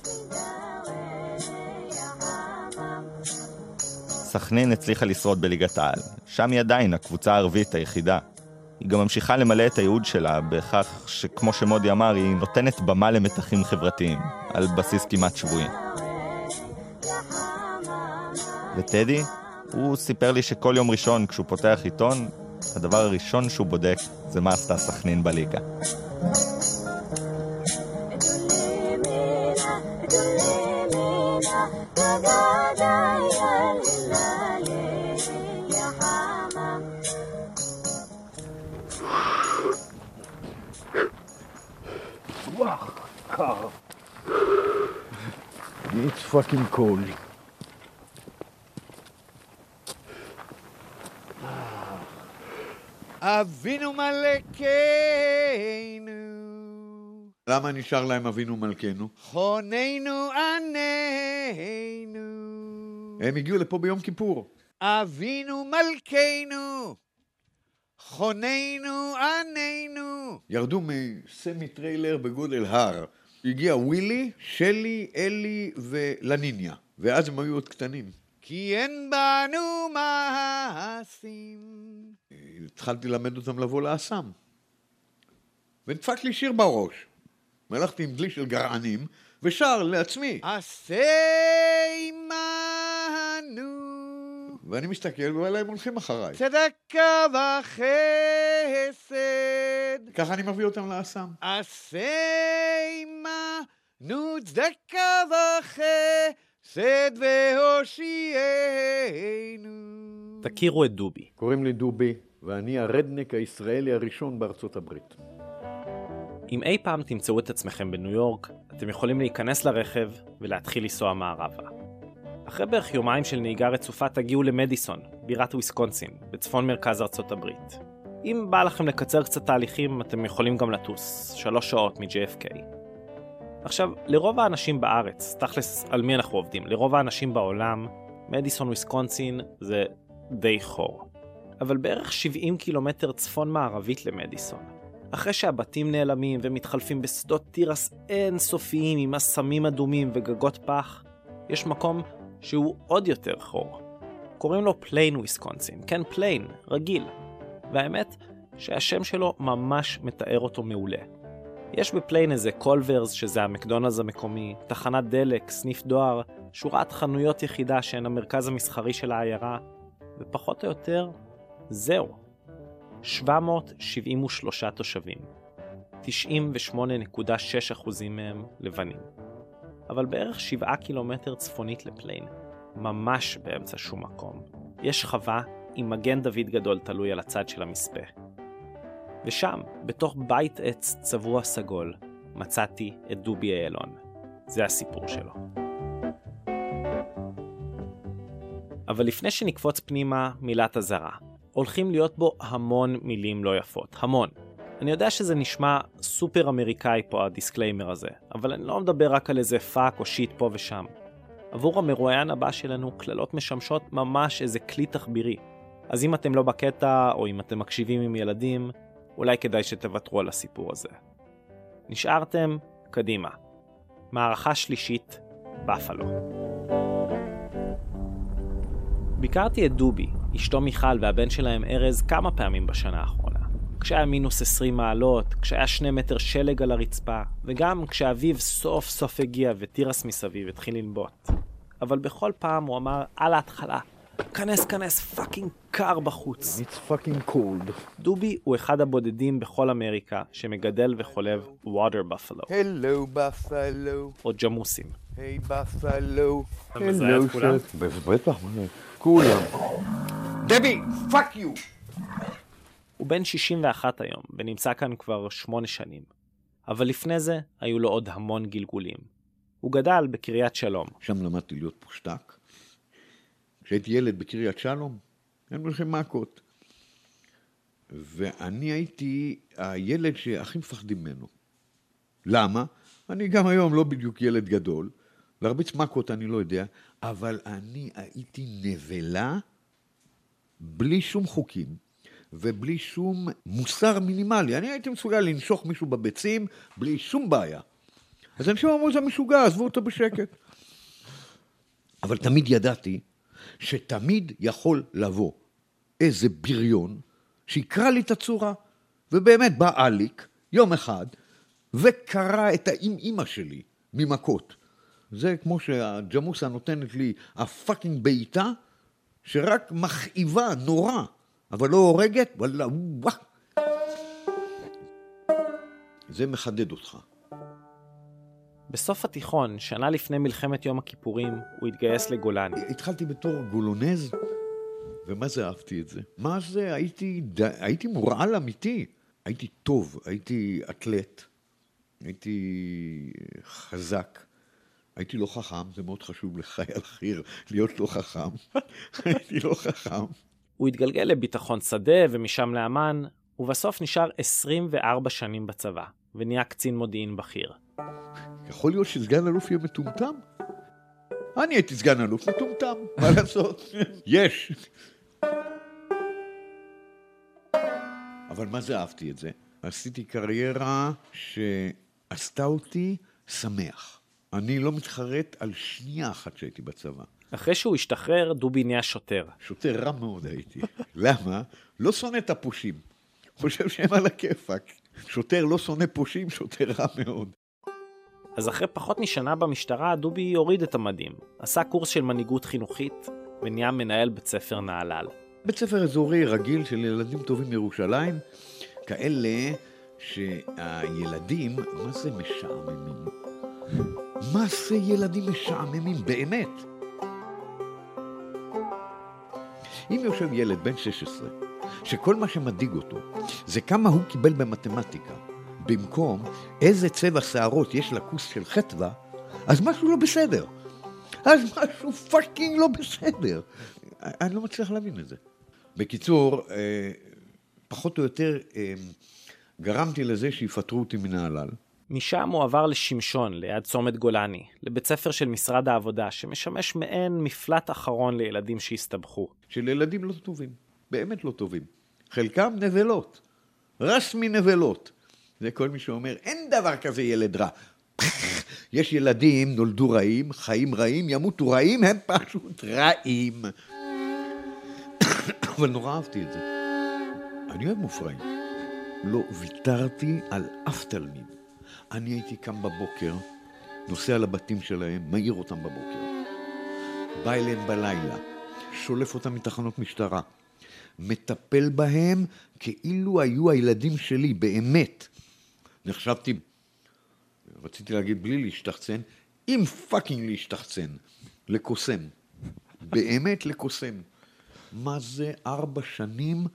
סכנין הצליחה לשרוד בליגת העל. שם היא עדיין הקבוצה הערבית היחידה. היא גם ממשיכה למלא את הייעוד שלה בכך שכמו שמודי אמר, היא נותנת במה למתחים חברתיים, על בסיס כמעט שבועי. וטדי, הוא סיפר לי שכל יום ראשון כשהוא פותח עיתון, הדבר הראשון שהוא בודק זה מה עשתה סכנין בליגה. קר. It's fucking cold. אבינו מלכנו. למה נשאר להם אבינו מלכנו? חוננו עננו. הם הגיעו לפה ביום כיפור. אבינו מלכנו. חוננו עננו. ירדו מסמי טריילר בגודל הר. הגיע ווילי, שלי, אלי ולניניה. ואז הם היו עוד קטנים. כי אין בנו מעשים. התחלתי ללמד אותם לבוא לאסם. ונדפק לי שיר בראש. והלכתי עם דלי של גרענים, ושר לעצמי. עשה עמנו. ואני מסתכל, ואלה הם הולכים אחריי. צדקה וחסד. ככה אני מביא אותם לאסם. עשה עמנו צדקה וחסד והושיענו. תכירו את דובי. קוראים לי דובי, ואני הרדנק הישראלי הראשון בארצות הברית. אם אי פעם תמצאו את עצמכם בניו יורק, אתם יכולים להיכנס לרכב ולהתחיל לנסוע מערבה. אחרי בערך יומיים של נהיגה רצופה תגיעו למדיסון, בירת וויסקונסין, בצפון מרכז ארצות הברית. אם בא לכם לקצר קצת תהליכים, אתם יכולים גם לטוס, שלוש שעות מ-JFK. עכשיו, לרוב האנשים בארץ, תכלס, על מי אנחנו עובדים? לרוב האנשים בעולם, מדיסון וויסקונסין זה די חור. אבל בערך 70 קילומטר צפון מערבית למדיסון. אחרי שהבתים נעלמים ומתחלפים בשדות תירס אינסופיים עם אסמים אדומים וגגות פח, יש מקום שהוא עוד יותר חור. קוראים לו פליין וויסקונסין, כן plain, רגיל. והאמת שהשם שלו ממש מתאר אותו מעולה. יש בפליין איזה Culver's, שזה המקדונלדס המקומי, תחנת דלק, סניף דואר, שורת חנויות יחידה שהן המרכז המסחרי של העיירה, ופחות או יותר, זהו. 773 תושבים. 98.6% מהם לבנים. אבל בערך 7 קילומטר צפונית לפליין, ממש באמצע שום מקום, יש חווה עם מגן דוד גדול תלוי על הצד של המספה. ושם, בתוך בית עץ צבוע סגול, מצאתי את דובי איילון. זה הסיפור שלו. אבל לפני שנקפוץ פנימה, מילת אזהרה. הולכים להיות בו המון מילים לא יפות, המון. אני יודע שזה נשמע סופר אמריקאי פה ה disclaimer הזה, אבל אני לא מדבר רק על איזה fuck או shit פה ושם. עבור המרואיין הבא שלנו, קללות משמשות ממש איזה כלי תחבירי. אז אם אתם לא בקטע, או אם אתם מקשיבים עם ילדים, אולי כדאי שתוותרו על הסיפור הזה. נשארתם? קדימה. מערכה שלישית, בפלו. ביקרתי את דובי, אשתו מיכל והבן שלהם ארז כמה פעמים בשנה האחרונה. כשהיה מינוס 20 מעלות, כשהיה שני מטר שלג על הרצפה, וגם כשהאביב סוף סוף הגיע ותירס מסביב התחיל לנבוט. אבל בכל פעם הוא אמר על ההתחלה, כנס כנס fucking קר בחוץ. It's fucking cold. דובי הוא אחד הבודדים בכל אמריקה שמגדל וחולב water buffalo, Hello, Buffalo. או ג'מוסים. היי, Buffalo. אתה מזהה את כולם? בטח, מה זה? כולם. דבי, fuck you! הוא בן 61 היום, ונמצא כאן כבר שמונה שנים. אבל לפני זה, היו לו עוד המון גלגולים. הוא גדל בקריית שלום. שם למדתי להיות פושטק. כשהייתי ילד בקריית שלום, היינו הולכים מכות. ואני הייתי הילד שהכי מפחדים ממנו. למה? אני גם היום לא בדיוק ילד גדול, להרביץ מכות אני לא יודע, אבל אני הייתי נבלה בלי שום חוקים ובלי שום מוסר מינימלי. אני הייתי מסוגל לנשוך מישהו בביצים בלי שום בעיה. אז אנשים אמרו, זה משוגע, עזבו אותו בשקט. אבל תמיד ידעתי שתמיד יכול לבוא איזה בריון שיקרא לי את הצורה. ובאמת בא אליק, יום אחד, וקרע את האם אימא שלי ממכות. זה כמו שהג'מוסה נותנת לי הפאקינג בעיטה, שרק מכאיבה נורא, אבל לא הורגת, וואלה, וואו. זה מחדד אותך. בסוף התיכון, שנה לפני מלחמת יום הכיפורים, הוא התגייס לגולני. התחלתי בתור גולונז, ומה זה אהבתי את זה? מה זה? הייתי, ד... הייתי מורעל אמיתי. הייתי טוב, הייתי אתלט, הייתי חזק. הייתי לא חכם, זה מאוד חשוב לחייל חי"ר להיות לא חכם. הייתי לא חכם. הוא התגלגל לביטחון שדה ומשם לאמ"ן, ובסוף נשאר 24 שנים בצבא, ונהיה קצין מודיעין בכיר. יכול להיות שסגן אלוף יהיה מטומטם? אני הייתי סגן אלוף מטומטם, מה לעשות? יש. אבל מה זה אהבתי את זה? עשיתי קריירה שעשתה אותי שמח. אני לא מתחרט על שנייה אחת שהייתי בצבא. אחרי שהוא השתחרר, דובי נהיה שוטר. שוטר רע מאוד הייתי. למה? לא שונא את הפושעים. חושב שהם על הכיפאק. שוטר לא שונא פושעים, שוטר רע מאוד. אז אחרי פחות משנה במשטרה, דובי הוריד את המדים. עשה קורס של מנהיגות חינוכית, ונהיה מנהל בית ספר נהלל. בית ספר אזורי רגיל של ילדים טובים מירושלים, כאלה שהילדים, מה זה משעממים? מה זה ילדים משעממים באמת? אם יושב ילד בן 16, שכל מה שמדאיג אותו זה כמה הוא קיבל במתמטיקה, במקום איזה צבע שערות יש לכוס של חטבה, אז משהו לא בסדר. אז משהו fucking לא בסדר. אני לא מצליח להבין את זה. בקיצור, אה, פחות או יותר אה, גרמתי לזה שיפטרו אותי מנהלל, משם הוא עבר לשמשון, ליד צומת גולני, לבית ספר של משרד העבודה, שמשמש מעין מפלט אחרון לילדים שהסתבכו. של ילדים לא טובים, באמת לא טובים. חלקם נבלות, רשמי נבלות. זה כל מי שאומר, אין דבר כזה ילד רע. יש ילדים, נולדו רעים, חיים רעים, ימותו רעים, הם פשוט רעים. אבל נורא אהבתי את זה. אני אוהב מופרעים. לא ויתרתי על אף תלמיד. אני הייתי קם בבוקר, נוסע לבתים שלהם, מעיר אותם בבוקר. בא אליהם בלילה, שולף אותם מתחנות משטרה. מטפל בהם כאילו היו הילדים שלי, באמת. נחשבתי, רציתי להגיד בלי להשתחצן, עם פאקינג להשתחצן, לקוסם. באמת לקוסם. מה זה ארבע שנים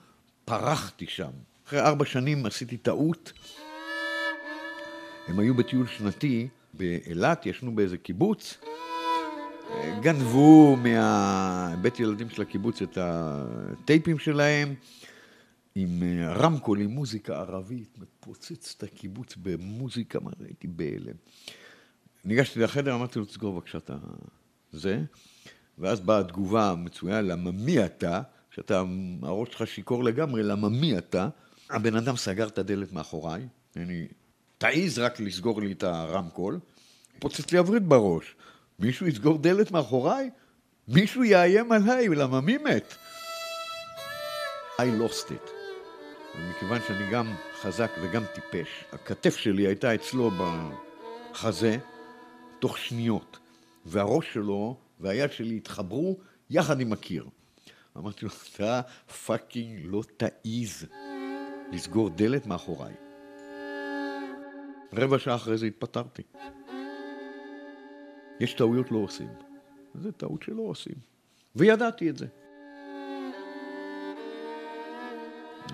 פרחתי שם. אחרי ארבע שנים עשיתי טעות. הם היו בטיול שנתי באילת, ישנו באיזה קיבוץ. גנבו מהבית ילדים של הקיבוץ את הטייפים שלהם, עם רמקול, עם מוזיקה ערבית, מפוצץ את הקיבוץ במוזיקה, מה ראיתי בהלם. ניגשתי לחדר, אמרתי לו, תסגור בבקשה את זה, ואז באה התגובה המצויה, למה מי אתה? כשאתה, הראש שלך שיכור לגמרי, למה מי אתה? הבן אדם סגר את הדלת מאחוריי, אני, תעיז רק לסגור לי את הרמקול, פוצץ לי הווריד בראש. מישהו יסגור דלת מאחוריי? מישהו יאיים עליי, למה מי מת? I lost it. ומכיוון שאני גם חזק וגם טיפש, הכתף שלי הייתה אצלו בחזה תוך שניות, והראש שלו והיד שלי התחברו יחד עם הקיר. אמרתי לו, אתה fucking לא תעיז לסגור דלת מאחוריי. רבע שעה אחרי זה התפטרתי. יש טעויות לא עושים. זו טעות שלא עושים. וידעתי את זה.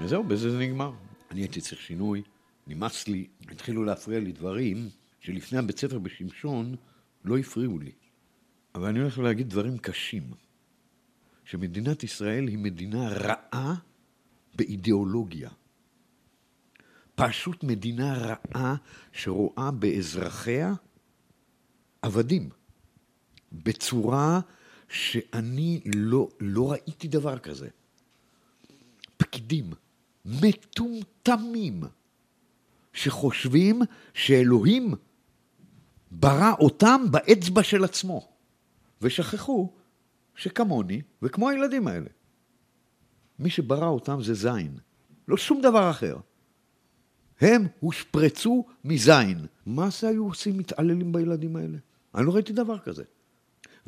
וזהו, בזה זה נגמר. אני הייתי צריך שינוי, נמאס לי, התחילו להפריע לי דברים שלפני הבית ספר בשמשון לא הפריעו לי. אבל אני הולך להגיד דברים קשים. שמדינת ישראל היא מדינה רעה באידיאולוגיה. פשוט מדינה רעה שרואה באזרחיה עבדים. בצורה שאני לא, לא ראיתי דבר כזה. פקידים מטומטמים שחושבים שאלוהים ברא אותם באצבע של עצמו, ושכחו שכמוני וכמו הילדים האלה. מי שברא אותם זה זין, לא שום דבר אחר. הם הושפרצו מזין. מה זה היו עושים מתעללים בילדים האלה? אני לא ראיתי דבר כזה.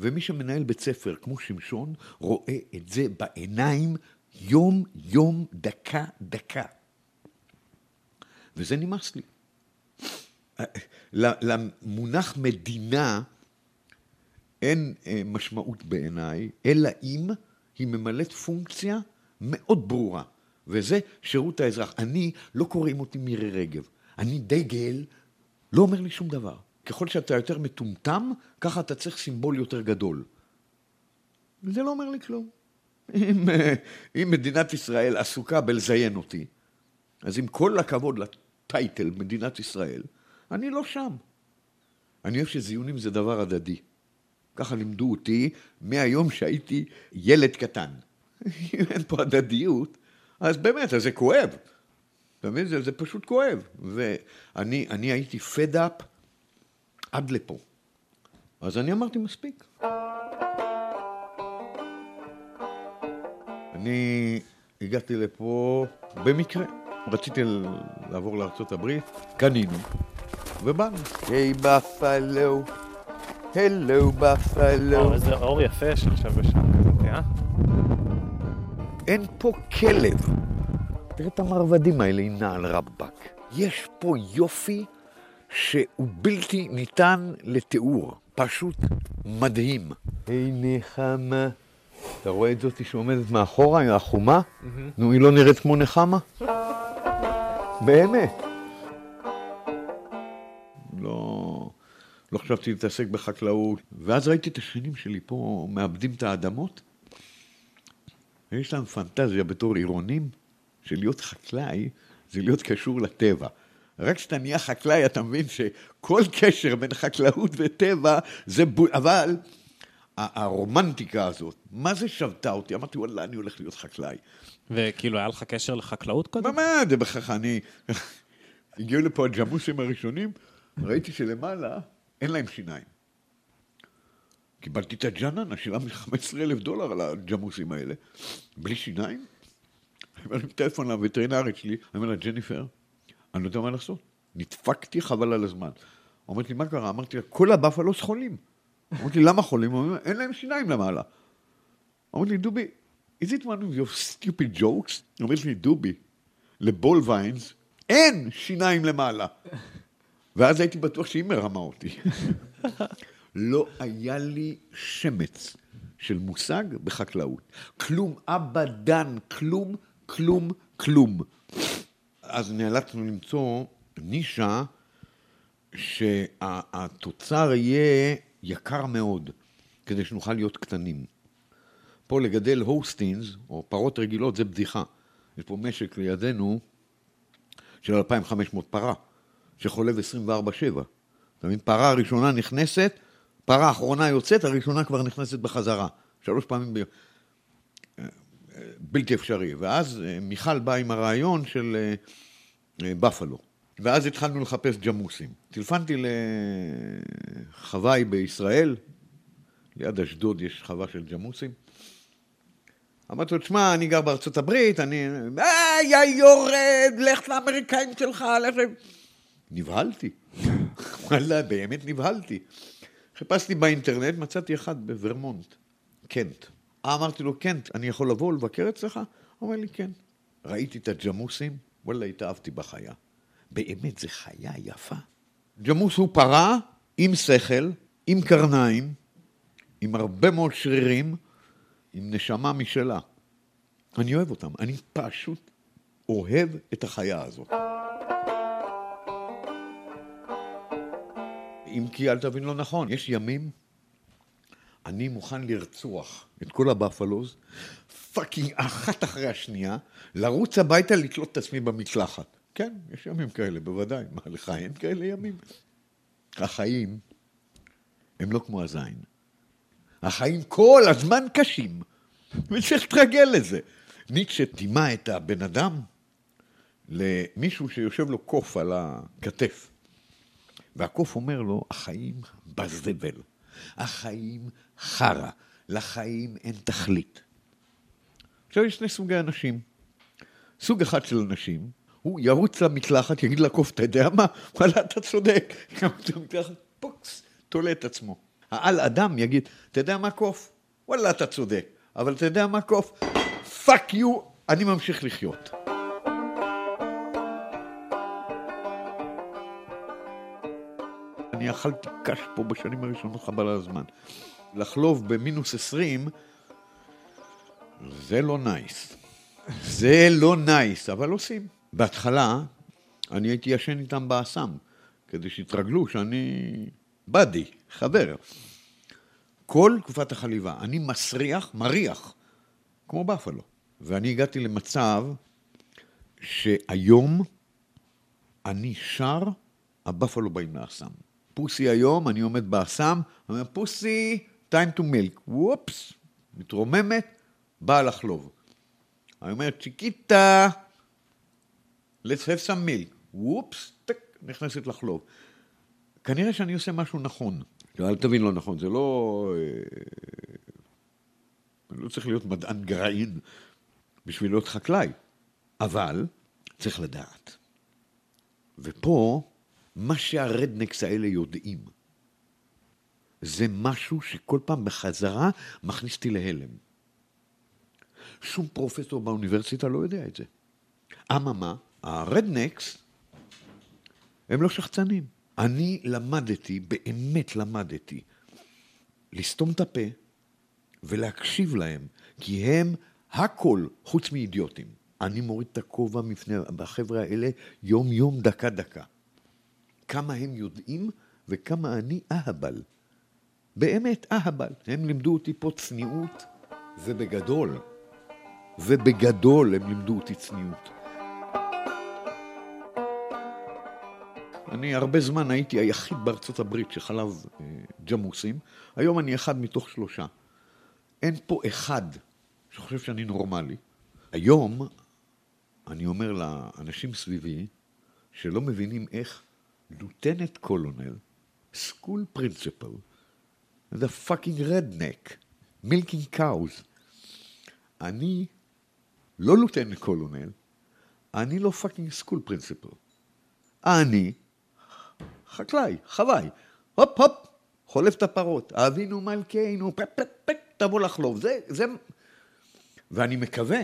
ומי שמנהל בית ספר כמו שמשון, רואה את זה בעיניים יום יום, דקה דקה. וזה נמאס לי. למונח מדינה אין אה, משמעות בעיניי, אלא אם היא ממלאת פונקציה מאוד ברורה, וזה שירות האזרח. אני, לא קוראים אותי מירי רגב. אני דגל, לא אומר לי שום דבר. ככל שאתה יותר מטומטם, ככה אתה צריך סימבול יותר גדול. זה לא אומר לי כלום. אם, אם מדינת ישראל עסוקה בלזיין אותי, אז עם כל הכבוד לטייטל מדינת ישראל, אני לא שם. אני אוהב שזיונים זה דבר הדדי. ככה לימדו אותי מהיום שהייתי ילד קטן. אם אין פה הדדיות, אז באמת, אז זה כואב. אתה מבין? זה, זה פשוט כואב. ואני הייתי fed up עד לפה. אז אני אמרתי, מספיק. אני הגעתי לפה במקרה. רציתי לעבור לארצות הברית, קנינו, ובאנו. היי בפלו, הלו בפלו. איזה אור יפה שעכשיו בשעה כזאת, אה? אין פה כלב. תראה את המרבדים האלה, עם נעל רבאק. יש פה יופי שהוא בלתי ניתן לתיאור. פשוט מדהים. היי נחמה. אתה רואה את זאתי שעומדת מאחורה, החומה? נו, היא לא נראית כמו נחמה? באמת. לא, לא חשבתי להתעסק בחקלאות. ואז ראיתי את השכנים שלי פה מאבדים את האדמות. יש להם פנטזיה בתור עירונים, שלהיות חקלאי זה להיות קשור לטבע. רק כשאתה נהיה חקלאי, אתה מבין שכל קשר בין חקלאות וטבע זה בול... אבל הרומנטיקה הזאת, מה זה שבתה אותי? אמרתי, וואלה, אני הולך להיות חקלאי. וכאילו, היה לך קשר לחקלאות קודם? באמת, זה בכך, אני... הגיעו לפה הג'מוסים הראשונים, ראיתי שלמעלה אין להם שיניים. קיבלתי את הג'אננה, שילמתי 15 אלף דולר על הג'מוסים האלה, בלי שיניים. אני מרים טלפון לווטרינרית שלי, אני אומר לה, ג'ניפר, אני לא יודע מה לעשות. נדפקתי חבל על הזמן. אומרת לי, מה קרה? אמרתי לה, כל הבאפלוס חולים. אמרתי למה חולים? הוא אומר, אין להם שיניים למעלה. אמרתי לי, דובי, is it one of your stupid jokes? אומרת לי, דובי, לבול ויינס אין שיניים למעלה. ואז הייתי בטוח שהיא מרמה אותי. לא היה לי שמץ של מושג בחקלאות. כלום, אבדן, כלום, כלום, כלום. אז נאלצנו למצוא נישה שהתוצר יהיה יקר מאוד, כדי שנוכל להיות קטנים. פה לגדל הוסטינס, או פרות רגילות, זה בדיחה. יש פה משק לידינו של 2,500 פרה, שחולב 24-7. אתה מבין? פרה הראשונה נכנסת, פרה האחרונה יוצאת, הראשונה כבר נכנסת בחזרה. שלוש פעמים ביום. בלתי אפשרי. ואז אה, מיכל באה עם הרעיון של אה, אה, בפלו. ואז התחלנו לחפש ג'מוסים. טלפנתי לחוואי בישראל, ליד אשדוד יש חווה של ג'מוסים. אמרתי לו, תשמע, אני גר בארצות הברית, אני... איי, יא יורד, לך לאמריקאים שלך, לך... נבהלתי. וואלה, באמת נבהלתי. חיפשתי באינטרנט, מצאתי אחד בוורמונט, קנט. אמרתי לו, קנט, אני יכול לבוא לבקר אצלך? הוא אומר לי, כן. ראיתי את הג'מוסים, וואלה, התאהבתי בחיה. באמת, זו חיה יפה. ג'מוס הוא פרה עם שכל, עם קרניים, עם הרבה מאוד שרירים, עם נשמה משלה. אני אוהב אותם, אני פשוט אוהב את החיה הזאת. אם כי אל תבין לא נכון, יש ימים, אני מוכן לרצוח את כל ה buffaloes, fucking אחת אחרי השנייה, לרוץ הביתה לתלות את עצמי במקלחת. כן, יש ימים כאלה, בוודאי. מה, לך אין כאלה ימים? החיים הם לא כמו הזין. החיים כל הזמן קשים, וצריך להתרגל לזה. ניטשה טימא את הבן אדם למישהו שיושב לו קוף על הכתף. והקוף אומר לו, החיים בזבל, החיים חרא, לחיים אין תכלית. עכשיו יש שני סוגי אנשים. סוג אחד של אנשים, הוא ירוץ למקלחת, יגיד לקוף, אתה יודע מה? וואלה, אתה צודק. ירוץ למקלחת, פוקס, תולה את עצמו. העל אדם יגיד, אתה יודע מה קוף? וואלה, אתה צודק. אבל אתה יודע מה קוף? fuck you, אני ממשיך לחיות. אני אכלתי קש פה בשנים הראשונות חבל על הזמן. לחלוב במינוס 20, זה לא nice. זה לא nice, אבל עושים. בהתחלה, אני הייתי ישן איתם באסם, כדי שיתרגלו שאני באדי, חבר. כל תקופת החליבה, אני מסריח, מריח, כמו באפלו. ואני הגעתי למצב שהיום אני שר, הבאפלו באים לאסם. פוסי היום, אני עומד באסם, אומר, פוסי, time to milk. וופס, מתרוממת, באה לחלוב. אני אומר, צ'יקיטה, let's have some milk. וופס, טק, נכנסת לחלוב. כנראה שאני עושה משהו נכון. אל תבין לא נכון, זה לא... אני לא צריך להיות מדען גרעין בשביל להיות חקלאי, אבל צריך לדעת. ופה, מה שהרדנקס האלה יודעים, זה משהו שכל פעם בחזרה מכניס אותי להלם. שום פרופסור באוניברסיטה לא יודע את זה. אממה, הרדנקס הם לא שחצנים. אני למדתי, באמת למדתי, לסתום את הפה ולהקשיב להם, כי הם הכל חוץ מאידיוטים. אני מוריד את הכובע מפני החבר'ה האלה יום-יום, דקה-דקה. כמה הם יודעים וכמה אני אהבל. באמת אהבל. הם לימדו אותי פה צניעות, ובגדול, ובגדול הם לימדו אותי צניעות. אני הרבה זמן הייתי היחיד בארצות הברית שחלב אה, ג'מוסים, היום אני אחד מתוך שלושה. אין פה אחד שחושב שאני נורמלי. היום אני אומר לאנשים סביבי שלא מבינים איך לוטנט קולונל, סקול פרינציפל, זה fucking redneck, milking cows. אני לא lieutenant colonel, אני לא fucking school principal. אני חקלאי, חוואי, הופ הופ, חולב את הפרות, אבינו מלכנו, פק פק פק, תבוא לחלוב. זה, זה... ואני מקווה,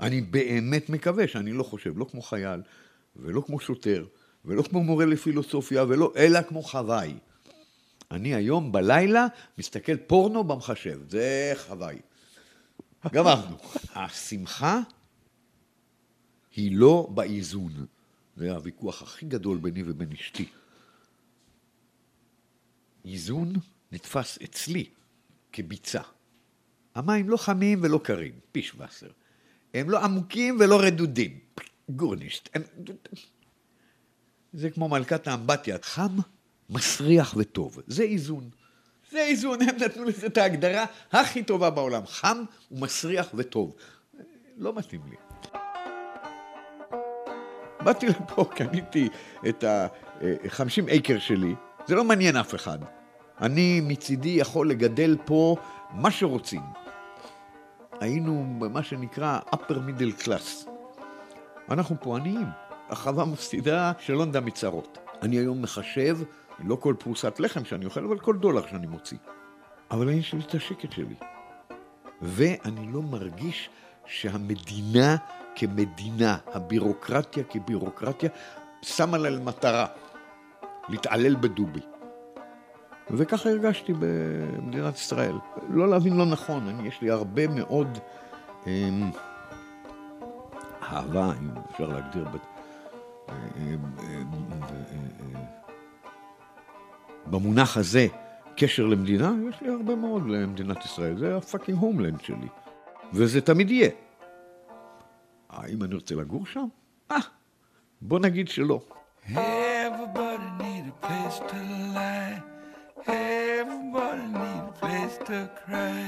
אני באמת מקווה שאני לא חושב, לא כמו חייל, ולא כמו שוטר, ולא כמו מורה לפילוסופיה, ולא, אלא כמו חוואי. אני היום בלילה מסתכל פורנו במחשב, זה חוואי. גמרנו. השמחה היא לא באיזון. זה הוויכוח הכי גדול ביני ובין אשתי. איזון נתפס אצלי כביצה. המים לא חמים ולא קרים, פישווסר. הם לא עמוקים ולא רדודים, גורנישט. הם... זה כמו מלכת האמבטיה, חם, מסריח וטוב. זה איזון. זה איזון, הם נתנו לזה את ההגדרה הכי טובה בעולם. חם ומסריח וטוב. לא מתאים לי. באתי לפה, קניתי את ה-50 אקר שלי, זה לא מעניין אף אחד. אני מצידי יכול לגדל פה מה שרוצים. היינו במה שנקרא upper middle class. אנחנו פה עניים. החווה מפסידה שלא נדע מצרות. אני היום מחשב, לא כל פרוסת לחם שאני אוכל, אבל כל דולר שאני מוציא. אבל יש לי את השקט שלי. ואני לא מרגיש שהמדינה כמדינה, הבירוקרטיה כבירוקרטיה, שמה לה למטרה להתעלל בדובי. וככה הרגשתי במדינת ישראל. לא להבין לא נכון, אני, יש לי הרבה מאוד אה, אהבה, אם אפשר להגדיר, במונח הזה, קשר למדינה, יש לי הרבה מאוד למדינת ישראל. זה הפאקינג הומלנד שלי. וזה תמיד יהיה. האם אני רוצה לגור שם? אה, בוא נגיד שלא. Everybody need a place to lie. Everybody need a place to cry.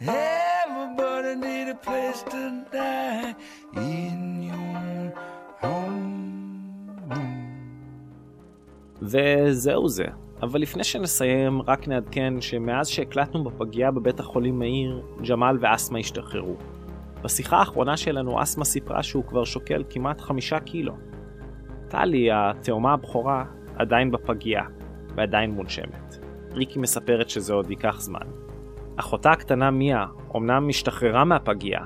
Everybody need a place to die in your וזהו זה. אבל לפני שנסיים, רק נעדכן שמאז שהקלטנו בפגייה בבית החולים מאיר, ג'מאל ואסמה השתחררו. בשיחה האחרונה שלנו אסמה סיפרה שהוא כבר שוקל כמעט חמישה קילו. טלי, התאומה הבכורה, עדיין בפגייה, ועדיין מונשמת. ריקי מספרת שזה עוד ייקח זמן. אחותה הקטנה מיה אמנם השתחררה מהפגייה,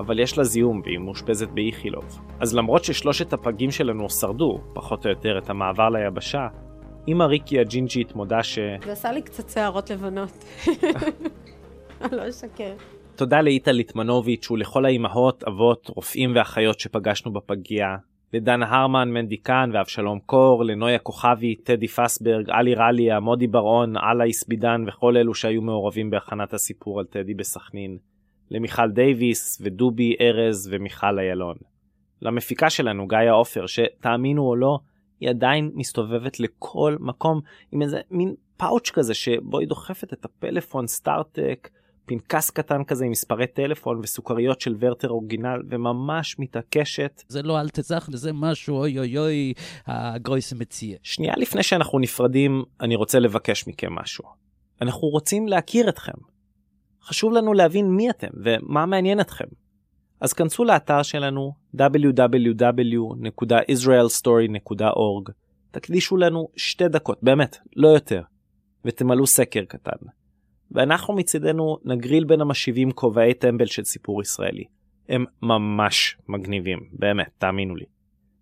אבל יש לה זיהום והיא מאושפזת באיכילוב. אז למרות ששלושת הפגים שלנו שרדו, פחות או יותר, את המעבר ליבשה, אמא ריקי הג'ינג'ית מודה ש... זה עשה לי קצת שערות לבנות. לא אשקר. תודה לאיטה ליטמנוביץ' ולכל האימהות, אבות, רופאים ואחיות שפגשנו בפגייה. לדנה הרמן, מנדי קאן ואבשלום קור, לנויה כוכבי, טדי פסברג, עלי רליה, מודי בר-און, אללה איסבידן וכל אלו שהיו מעורבים בהכנת הסיפור על טדי בסכנין. למיכל דייוויס ודובי ארז ומיכל איילון. למפיקה שלנו, גיא עופר, שתאמינו או לא, היא עדיין מסתובבת לכל מקום עם איזה מין פאוץ' כזה שבו היא דוחפת את הפלאפון StarTAC, פנקס קטן כזה עם מספרי טלפון וסוכריות של Werther's Original וממש מתעקשת. זה לא אל תצח לזה משהו אוי אוי אוי הגרויס מציע. שנייה לפני שאנחנו נפרדים אני רוצה לבקש מכם משהו. אנחנו רוצים להכיר אתכם. חשוב לנו להבין מי אתם ומה מעניין אתכם. אז כנסו לאתר שלנו www.israelstory.org תקדישו לנו שתי דקות באמת לא יותר ותמלאו סקר קטן. ואנחנו מצידנו נגריל בין המשיבים כובעי טמבל של סיפור ישראלי. הם ממש מגניבים, באמת, תאמינו לי.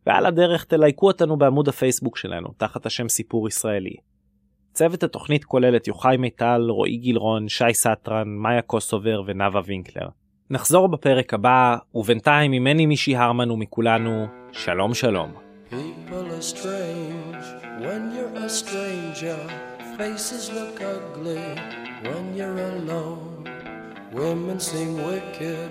ועל הדרך תלייקו אותנו בעמוד הפייסבוק שלנו, תחת השם סיפור ישראלי. צוות התוכנית כולל את יוחאי מיטל, רועי גילרון, שי סטרן, מאיה קוסובר ונאוה וינקלר. נחזור בפרק הבא, ובינתיים ממני מישי הרמן ומכולנו, שלום שלום. Women seem wicked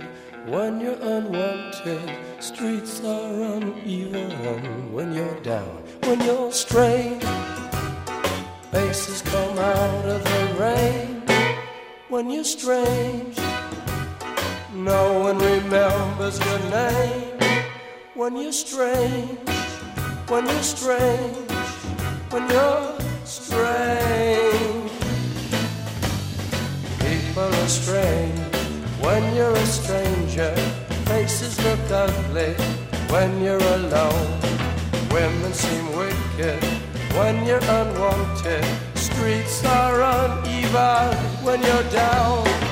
when you're unwanted. Streets are uneven when you're down, when you're strange. Faces come out of the rain when you're strange. No one remembers your name when you're strange, when you're strange, when you're strange. People are strange when you're a stranger. Faces look ugly when you're alone. Women seem wicked when you're unwanted. Streets are uneven when you're down.